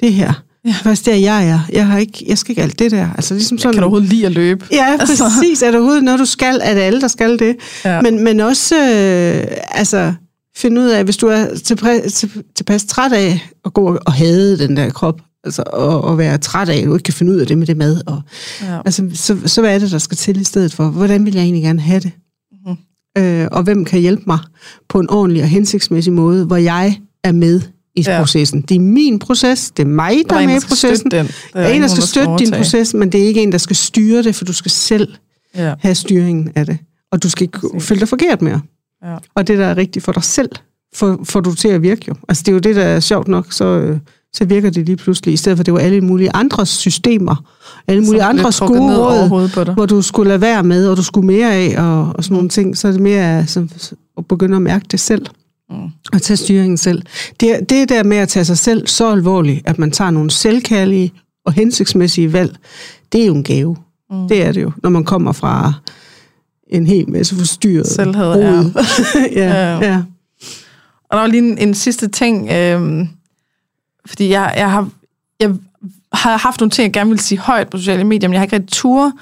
det her. Ja. Det er faktisk der, jeg er. Jeg, har ikke, jeg skal ikke alt det der. Altså ligesom sådan... Kan du overhovedet lide at løbe? Ja, Altså. præcis. Er det overhovedet noget, du skal? Er det alle, der skal det? Ja. Men, men også øh, altså, finde ud af, hvis du er tilpas, til, tilpas træt af at gå og hade den der krop, altså og, og være træt af, at du ikke kan finde ud af det med det mad, og, Ja. altså, så, så hvad er det, der skal til i stedet for? Hvordan vil jeg egentlig gerne have det? Øh, og hvem kan hjælpe mig på en ordentlig og hensigtsmæssig måde, hvor jeg er med i Ja. processen. Det er min proces, det er mig, der Der er med i processen. den. Der er en, der skal støtte din proces, men det er ikke en, der skal styre det, for du skal selv Ja. have styringen af det. Og du skal ikke føle dig forkert mere. Ja. Og det, der er rigtigt for dig selv, får, får du til at virke jo. Altså det er jo det, der er sjovt nok, så, øh, så virker det lige pludselig, i stedet for det var alle mulige andres systemer, alle mulige Som andres gode råd, hvor du skulle lade være med, og du skulle mere af, og, og sådan nogle ting, så er det mere som, at begynde at mærke det selv. Mm. Og tage styringen selv. Det, det der med at tage sig selv så alvorligt, at man tager nogle selvkærlige og hensigtsmæssige valg, det er jo en gave. Mm. Det er det jo, når man kommer fra en hel masse forstyrret Selvhed, rod. [laughs] ja, Ja. ja. Og der var lige en, en sidste ting, øhm, fordi jeg, jeg, har, jeg har haft nogle ting, jeg gerne vil sige højt på sociale medier, men jeg har ikke rigtig tur,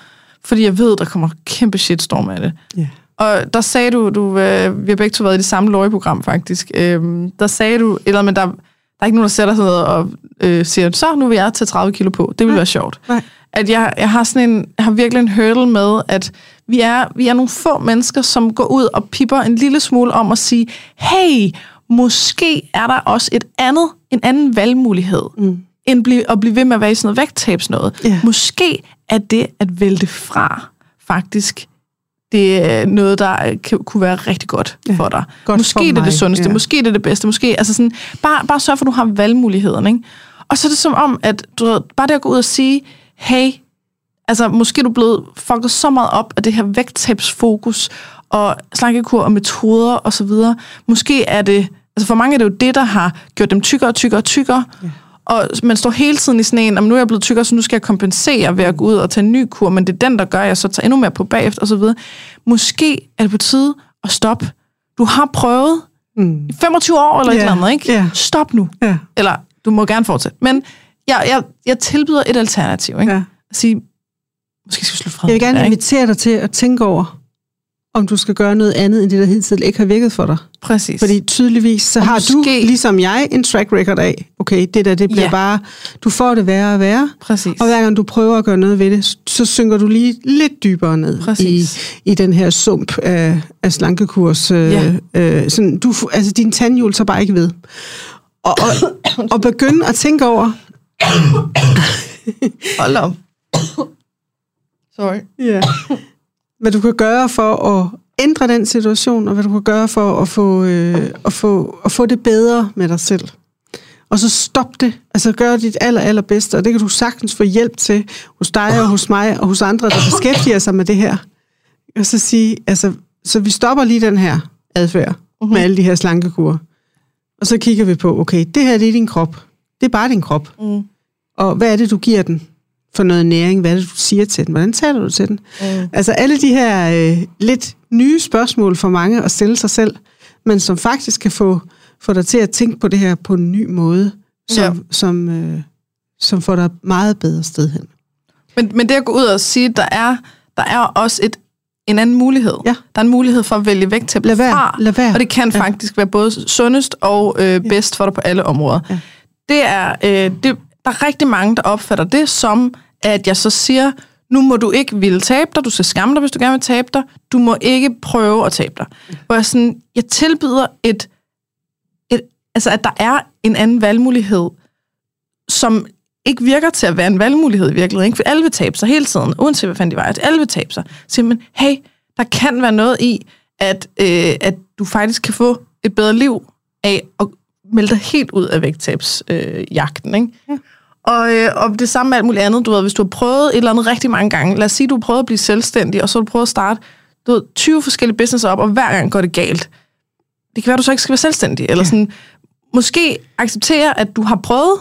fordi jeg ved, der kommer kæmpe shitstorm af det. ja. Og der sagde du, du øh, vi har begge to været i det samme løjeprogram faktisk, øhm, der sagde du, eller men der, der er ikke nogen, der sætter sig ned og øh, siger, så nu vil jeg tage 30 kilo på. Det vil være sjovt. Nej. At jeg, jeg har sådan en, jeg har virkelig en hurdle med, at vi er, vi er nogle få mennesker, som går ud og pipper en lille smule om at sige, hey, måske er der også et andet, en anden valgmulighed, Mm. end blive, at blive ved med at være i sådan noget vægttabs noget. Ja. Måske er det at vælge fra faktisk det er noget, der kan, kunne være rigtig godt Ja, for dig. godt måske for det er det sundeste, ja. måske det er det bedste, måske, altså sådan, bare, bare sørg for, at du har valgmuligheden, ikke? Og så er det som om, at du ved, bare det at gå ud og sige, hey, altså måske er du blevet fucket så meget op af det her vægttabsfokus, og slankekur og metoder og så videre. Måske er det, altså for mange er det jo det, der har gjort dem tykkere og tykkere og tykkere, Ja. og man står hele tiden i sådan en, om nu er jeg blevet tykkere, så nu skal jeg kompensere ved at gå ud og tage en ny kur, men det er den, der gør, at jeg så tager endnu mere på bagefter og så videre. Måske er det på tide at stoppe. Du har prøvet Mm. i 25 år eller et Ja, eller andet, ikke? ja. Stop nu. Ja. Eller du må gerne fortsætte. Men jeg, jeg, jeg tilbyder et alternativ, ikke? Ja. At sige, måske skal vi slutte fred. Jeg vil gerne der, invitere dig til at tænke over, om du skal gøre noget andet, end det, der hidtil ikke har virket for dig. Præcis. Fordi tydeligvis, så Og har du, måske- ligesom jeg, en track record af, okay, det der, det bliver Ja. bare, du får det værre og værre, Præcis. og hver gang du prøver at gøre noget ved det, så synker du lige lidt dybere ned i, Præcis. i den her sump af, af slankekurs. Øh, Ja. øh, sådan, du, altså, din tandhjul tager bare ikke ved. Og, og, og begynde at tænke over, Hold op. Sorry. Ja. Hvad du kan gøre for at ændre den situation, og hvad du kan gøre for at få, øh, at få, at få det bedre med dig selv. Og så stop det. Altså gør dit aller, allerbedste, og det kan du sagtens få hjælp til hos dig og hos mig og hos andre, der beskæftiger sig med det her. Og så sige, altså, så vi stopper lige den her adfærd uh-huh. med alle de her slankekurer. Og så kigger vi på, okay, det her det er din krop. Det er bare din krop. Mm. Og hvad er det, du giver den for noget næring? Hvad er det, du siger til den? Hvordan taler du til den? Mm. Altså alle de her øh, lidt nye spørgsmål for mange at stille sig selv, men som faktisk kan få, få dig til at tænke på det her på en ny måde, som, Ja. som, øh, som får dig et meget bedre sted hen. Men, men det at gå ud og sige, der er, der er også et, en anden mulighed. Ja. Der er en mulighed for at vælge vægt Lad være, fra. lad være. Og det kan Ja. ja. faktisk være både sundest og øh, bedst for dig på alle områder. Ja. Det er, øh, det, der er rigtig mange, der opfatter det som, at jeg så siger, nu må du ikke ville tabe dig, du skal skamme dig, hvis du gerne vil tabe dig, du må ikke prøve at tabe dig. Hvor jeg, sådan, jeg tilbyder et, et, altså at der er en anden valgmulighed, som ikke virker til at være en valgmulighed i virkeligheden. Ikke? For alle vil tabe sig hele tiden, uanset hvad fanden de var. At alle vil tabe sig. Simpelthen, hey, der kan være noget i, at, øh, at du faktisk kan få et bedre liv af at melde dig helt ud af vægttabsjagten. Øh, jagten, ikke? Ja. Og, øh, og det samme med alt muligt andet. Du ved, hvis du har prøvet et eller andet rigtig mange gange, lad os sige, du har prøvet at blive selvstændig, og så har du prøvet at starte du ved, 20 forskellige business op, og hver gang går det galt. Det kan være, du så ikke skal være selvstændig. Eller sådan, måske acceptere, at du har prøvet,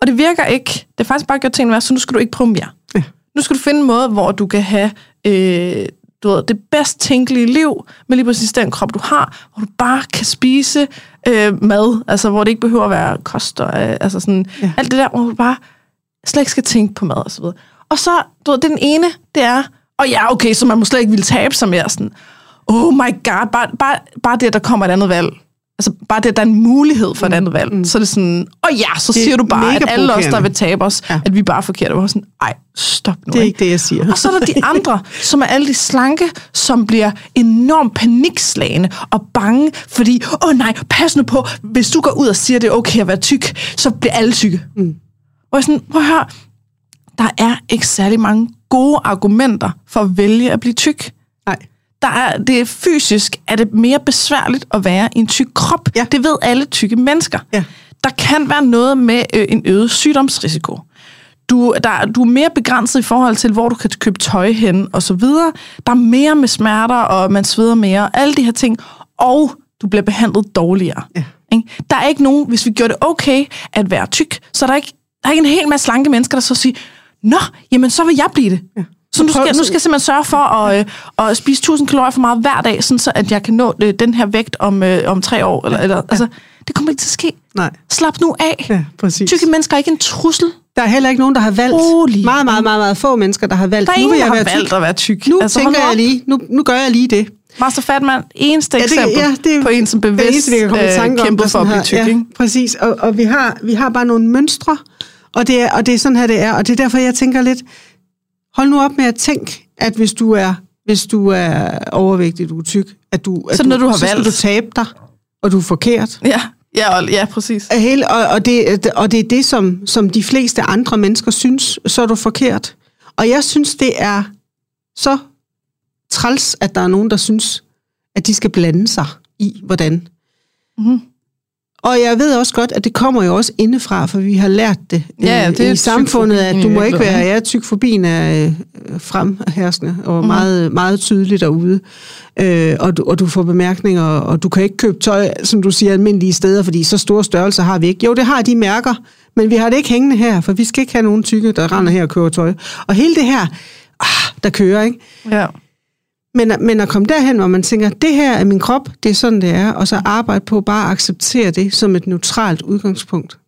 og det virker ikke. Det er faktisk bare gjort til en værre, så nu skal du ikke prøve mere. Ja. Nu skal du finde en måde, hvor du kan have øh, du ved, det bedst tænkelige liv med lige præcis den krop, du har, hvor du bare kan spise øh, mad, altså hvor det ikke behøver at være kost og øh, altså sådan, Ja. alt det der, hvor du bare slet ikke skal tænke på mad og så videre. Og så, du ved, den ene, det er, og ja, okay, så man må slet ikke ville tabe sig mere sådan, oh my god, bare, bare, bare det, at der kommer et andet valg. Altså bare det, at der er en mulighed for et andet valg. Mm. Så er det sådan, og ja, så Det er siger du bare, at alle os, der vil tabe os, Ja. at vi bare er forkerte. Jeg sådan, ej, stop nu. Det er ikke? det, jeg siger. Og så er der de [laughs] andre, som er alle de slanke, som bliver enormt panikslagende og bange, fordi, åh oh nej, pas nu på, hvis du går ud og siger, det er okay at være tyk, så bliver alle tykke. Mm. Og jeg sådan, prøv at høre, der er ikke særlig mange gode argumenter for at vælge at blive tyk. Der er, det er fysisk er det mere besværligt at være i en tyk krop. Ja. Det ved alle tykke mennesker. Ja. Der kan være noget med øh, en øget sygdomsrisiko. Du, der, du er mere begrænset i forhold til, hvor du kan købe tøj hen og så videre. Der er mere med smerter, og man sveder mere, alle de her ting. Og du bliver behandlet dårligere. Ja. Ikke? Der er ikke nogen, hvis vi gjorde det okay at være tyk, så er der ikke, der er ikke en hel masse slanke mennesker, der så siger, Nå, jamen så vil jeg blive det. Ja. Så nu skal, nu skal jeg simpelthen sørge for at, øh, at spise 1000 kalorier for meget hver dag, sådan så at jeg kan nå øh, den her vægt om, øh, om tre år. Eller, eller, altså, det kommer ikke til at ske. Nej. Slap nu af. Ja, præcis. Tykke mennesker er ikke en trussel. Der er heller ikke nogen, der har valgt. Rolig. Meget, meget, meget, meget få mennesker, der har valgt. Der er nu vil der jeg har være valgt tyk. at være tyk. Nu altså, tænker jeg lige, nu, nu gør jeg lige det. Master Fatman, eneste Ja, det- eksempel ja, det- på en, som bevidst eneste, vi kan komme i øh, tanke kæmpede for at blive tyk. Ja, ikke? præcis. Og, og vi, har, vi har bare nogle mønstre, og det, er, og det er sådan her, det er. Og det er derfor, jeg tænker lidt, hold nu op med at tænke, at hvis du er, hvis du er overvægtig, du er tyk, at du, at Så det noget, du har så valgt. du tabe dig, og du er forkert. Ja, ja, og, ja præcis. Hele, og, og, det, og det er det, som, som de fleste andre mennesker synes, så er du forkert. Og jeg synes, det er så træls, at der er nogen, der synes, at de skal blande sig i, hvordan. Mhm. Og jeg ved også godt, at det kommer jo også indefra, for vi har lært det, Ja, øh, det er i samfundet, at du må ikke være, ja, tykfobien er øh, fremherskende og mm. meget, meget tydelig derude. Øh, og, du, og du får bemærkninger, og du kan ikke købe tøj, som du siger, almindelige steder, fordi så store størrelser har vi ikke. Jo, det har de mærker, men vi har det ikke hængende her, for vi skal ikke have nogen tykke, der render her og køber tøj. Og hele det her, ah, der kører, ikke? Ja. Men, men at komme derhen, hvor man tænker, det her er min krop, det er sådan, det er, og så arbejde på bare at acceptere det som et neutralt udgangspunkt.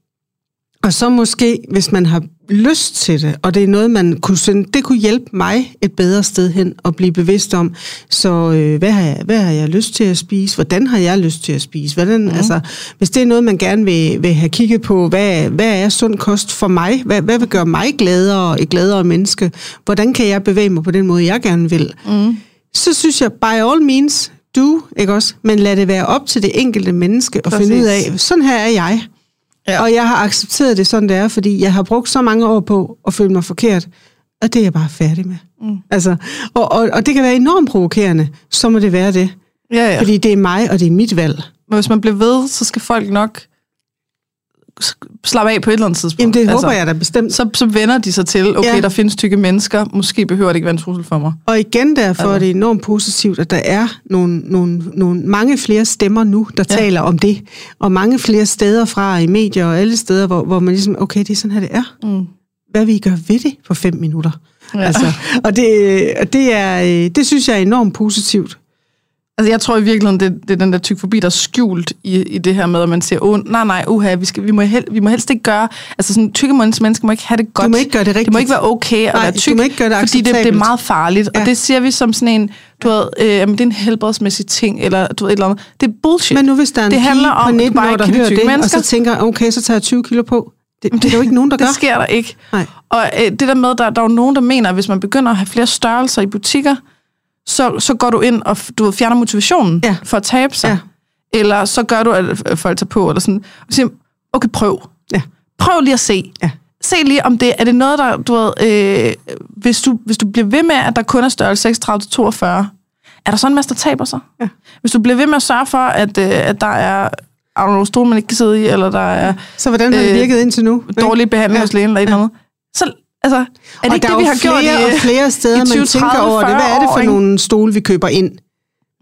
Og så måske, hvis man har lyst til det, og det er noget, man kunne sende, det kunne hjælpe mig et bedre sted hen at blive bevidst om, så øh, hvad, har jeg, hvad har jeg lyst til at spise? Hvordan har jeg lyst til at spise? Hvordan, mm. altså, hvis det er noget, man gerne vil, vil have kigget på, hvad, hvad er sund kost for mig? Hvad, hvad vil gøre mig gladere, et gladere menneske? Hvordan kan jeg bevæge mig på den måde, jeg gerne vil? Mm. Så synes jeg, by all means, do, ikke også? Men lad det være op til det enkelte menneske at Præcis. finde ud af, sådan her er jeg. Ja. Og jeg har accepteret det, sådan det er, fordi jeg har brugt så mange år på at føle mig forkert, og det er jeg bare færdig med. Mm. Altså, og, og, og det kan være enormt provokerende, så må det være det. Ja, ja. Fordi det er mig, og det er mit valg. Men hvis man bliver ved, så skal folk nok slappe af på et eller andet tidspunkt. Jamen det håber jeg da bestemt. Så, så vender de sig til, okay, Ja. der findes tykke mennesker, måske behøver det ikke være en trussel for mig. Og igen derfor Altså. er det enormt positivt, at der er nogle, nogle, nogle, mange flere stemmer nu, der ja. Taler om det. Og mange flere steder fra i medier og alle steder, hvor, hvor man ligesom, okay, det er sådan her, det er. Mm. Hvad vil I gøre ved det på fem minutter? Ja. Altså, og det, og det, er, øh, det synes jeg er enormt positivt. Altså, jeg tror i virkeligheden, det, det er den der tykfobi, der er skjult i, i det her med, at man siger, oh, nej, nej, uha, vi, skal, vi, må hel, vi må helst ikke gøre, altså sådan, tykke mennesker må ikke have det godt. Du må ikke gøre det rigtigt. Det må ikke være okay at Nej, være du tyk, må ikke gøre det fordi det, det er meget farligt. Ja. Og det siger vi som sådan en, du ved, øh, jamen, det er en helbredsmæssig ting, eller du ved, et eller andet. Det er bullshit. Men nu hvis der er en Det handler på om, du 19 bare år, der hører det, mennesker. og så tænker, okay, så tager jeg 20 kilo på. Det, det er der jo ikke nogen, der [laughs] gør. Det sker der ikke. Nej. Og øh, det der med, der, der er jo nogen, der mener, at hvis man begynder at have flere størrelser i butikker, så, så går du ind og du ved, fjerner motivationen Ja. for at tabe sig. Ja. Eller så gør du, at øh, folk tager på, eller sådan. Og siger, okay, prøv. Ja. Prøv lige at se. Ja. Se lige, om det er det noget, der, du ved, øh, hvis, du, hvis du bliver ved med, at der kun er størrelse 36-42, er der så en masse, der taber sig? Ja. Hvis du bliver ved med at sørge for, at, øh, at der er er nogle stole, man ikke kan sidde i, eller der er Så hvordan har det Øh, virket indtil nu? dårlig behandling Ja. hos lægen eller et eller andet. Så, altså, er det og ikke der det, vi har jo gjort flere i... og flere steder, man 20, tænker 30, over det. Hvad er det 40 for år, nogle stole, vi køber ind?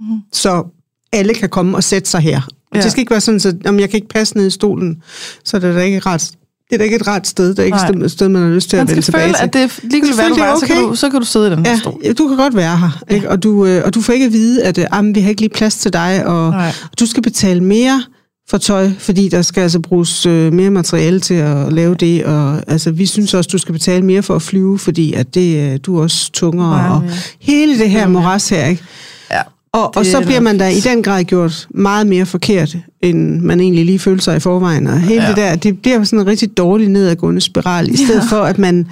Mhm. Så alle kan komme og sætte sig her. Ja. Det skal ikke være sådan, at om jeg kan ikke passe ned i stolen, så er det da ikke et rart, det er da ikke et rart sted. Det er ikke Nej. et sted, man har lyst til Man at vende skal tilbage føle, til. at det er ligegyldigt, hvad du er var, så, kan okay. du, så kan du sidde i den her stol. Ja, du kan godt være her, ikke? Og, du, øh, og du får ikke at vide, at "Jamen, vi har ikke lige plads til dig, og Nej. du skal betale mere for tøj, fordi der skal altså bruges øh, mere materiale til at lave det, og altså, vi synes også, du skal betale mere for at flyve, fordi at det, øh, du er også tungere, Meget og hele det her moras her, ikke? Ja. Og, og så er bliver man da i den grad gjort meget mere forkert, end man egentlig lige føler sig i forvejen. Og hele Ja. det der, det bliver sådan en rigtig dårlig nedadgående spiral, i stedet Ja. for at man,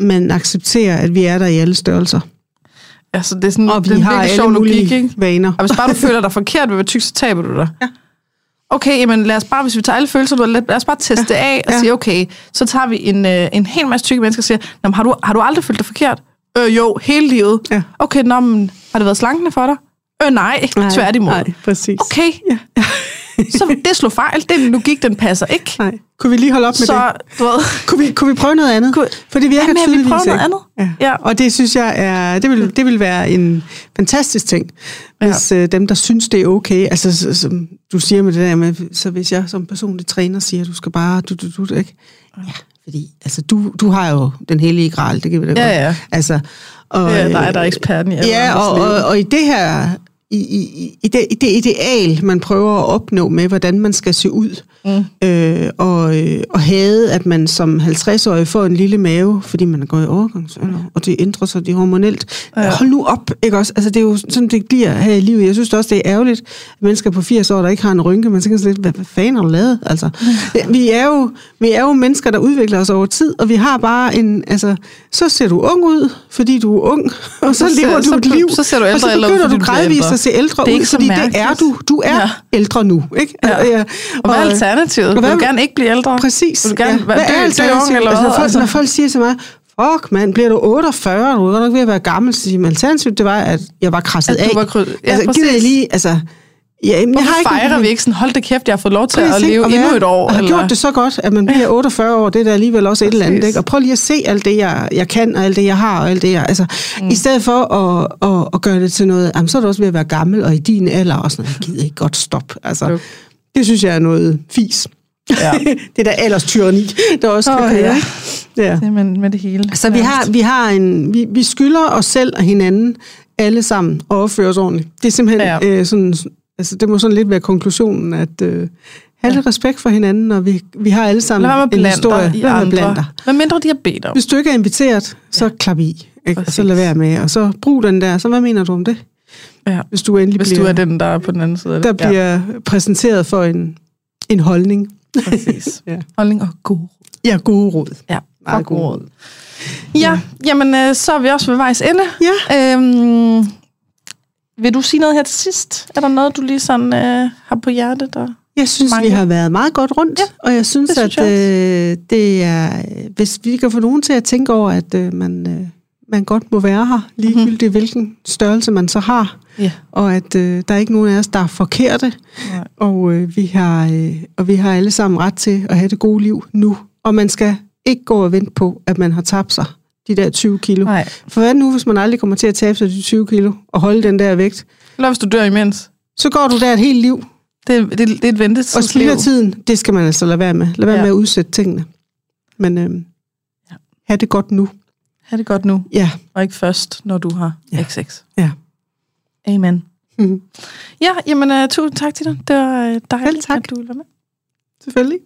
man accepterer, at vi er der i alle størrelser. Altså, det er sådan, Og vi det er en har virkelig alle sjov mulige logik, ikke? vaner. Og hvis bare du føler dig forkert ved at være tyk, så taber du dig. Ja. Okay, jamen lad os bare, hvis vi tager alle følelser, lad, lad os bare teste det af og Ja. sige, okay, så tager vi en, øh, en hel masse tykke mennesker og siger, "Nå, har, du, har du aldrig følt dig forkert? Øh, jo, hele livet. Ja. Okay, nå, men, har det været slankende for dig? Øh, nej, nej tværtimod. Nej, præcis. Okay, Ja. Så det slog fejl. Den logik, den passer ikke. Nej. Kunne vi lige holde op med Så, det? du ved, Kunne vi, kunne vi prøve noget andet? Kunne- For det virker Jamen, vi tydeligvis prøver noget andet. Ja. Ja. Og det synes jeg er, det vil, det vil være en fantastisk ting, Ja. hvis øh, dem, der synes, det er okay, altså så- som du siger med det der med, så hvis jeg som personlig træner siger, du skal bare, du, du, du, ikke? Ja, fordi altså, du, du har jo den hellige gral, det kan vi da Ja, godt. ja. Altså, og, er dig, der er eksperten i Ja, og, og, og i det her, i, i, i, det, i det ideal, man prøver at opnå med, hvordan man skal se ud, mm. øh, og, øh, og have, at man som 50-årig får en lille mave, fordi man er gået i overgangsalder, og det ændrer sig det er hormonelt. Ja. Hold nu op, ikke også? Altså, det er jo sådan, det bliver her i livet. Jeg synes også, det er ærgerligt, at mennesker på 80 år, der ikke har en rynke, man tænker sådan lidt, hvad, hvad fanden har du lavet? Altså, [laughs] vi, er jo, vi er jo mennesker, der udvikler os over tid, og vi har bare en, altså, så ser du ung ud, fordi du er ung, [laughs] og så, Så ser- lever du så et liv. så ser du ældre så og ud, begynder fordi du gradvist. At se ældre Det er ud, fordi det er mærkeligt. du. Du er Ja. ældre nu, ikke? Ja. ja. Og hvad er alternativet? og Vil du gerne ikke blive ældre? Præcis. Vil du gerne ja. Hvad er alternativet? eller altså, hvad? når, folk, Altså. når folk siger til mig, fuck mand, bliver du 48, du er godt nok ved at være gammel, så siger man, alternativet, det var, at jeg var krasset At du af. var kryd- ja, altså, gider jeg lige, altså... Ja, jamen, jeg har ikke fejrer vi ikke sådan, hold da kæft, jeg har fået lov til at Præcis, ikke? leve Og endnu et år? Og har eller? gjort det så godt, at man bliver 48 år, det er da alligevel også et eller andet. Præcis. Ikke? Og prøv lige at se alt det, jeg, jeg kan, og alt det, jeg har, og alt det, jeg... Altså, mm. I stedet for at, at, at gøre det til noget, jamen, så er du også ved at være gammel, og i din alder, og sådan noget, jeg gider ikke godt stop. Altså, Jo. det synes jeg er noget fis. Ja. [laughs] det der alderstyrani, der også kan køre. ja. Ja. Det er med, med det hele. Så vi har, vi har en, vi, vi skylder os selv og hinanden alle sammen at opføre os ordentligt. Det er simpelthen ja. øh, sådan, altså det må sådan lidt være konklusionen, at øh, have Ja. lidt respekt for hinanden, og vi, vi har alle sammen en historie. i Lad andre. dig. Hvad mindre de har bedt om. Hvis du ikke er inviteret, så ja. klap i. Ikke? Og så lad være med, og så brug den der. Så hvad mener du om det? Ja. Hvis du endelig Hvis bliver, du er den, der er på den anden side af der det. Ja, bliver præsenteret for en, en holdning. præcis. [laughs] Ja. Holdning og god. Ja, gode råd. Ja, Meget god gode råd. Ja, jamen øh, så er vi også ved vejs ende. Ja. Øhm, vil du sige noget her til sidst? Er der noget, du lige sådan øh, har på hjertet? Der? Jeg synes, Mange. vi har været meget godt rundt, Ja, og jeg synes, det synes at jeg øh, det er, hvis vi kan få nogen til at tænke over, at øh, man, øh, man godt må være her, ligegyldigt mm-hmm. hvilken størrelse man så har, Ja. og at øh, der er ikke nogen af os, der er forkerte, Nej. og, øh, vi har, øh, og vi har alle sammen ret til at have det gode liv nu, og man skal ikke gå og vente på, at man har tabt sig de der 20 kilo. Nej. For hvad nu, hvis man aldrig kommer til at tabe sig de 20 kilo, og holde den der vægt? Eller hvis du dør imens. Så går du der et helt liv, Det, det, det er et ventetidsliv. og spilder tiden, det skal man altså lade være med. Lad være Ja. med at udsætte tingene. Men øhm, Ja. have det godt nu. Ha' det godt nu, Ja. og ikke først, når du har Ja. XX. Ja. Amen. Mhm. Ja, jamen uh, tusind tak til dig. Det var uh, dejligt, Selv tak. at du ville være med. Selvfølgelig.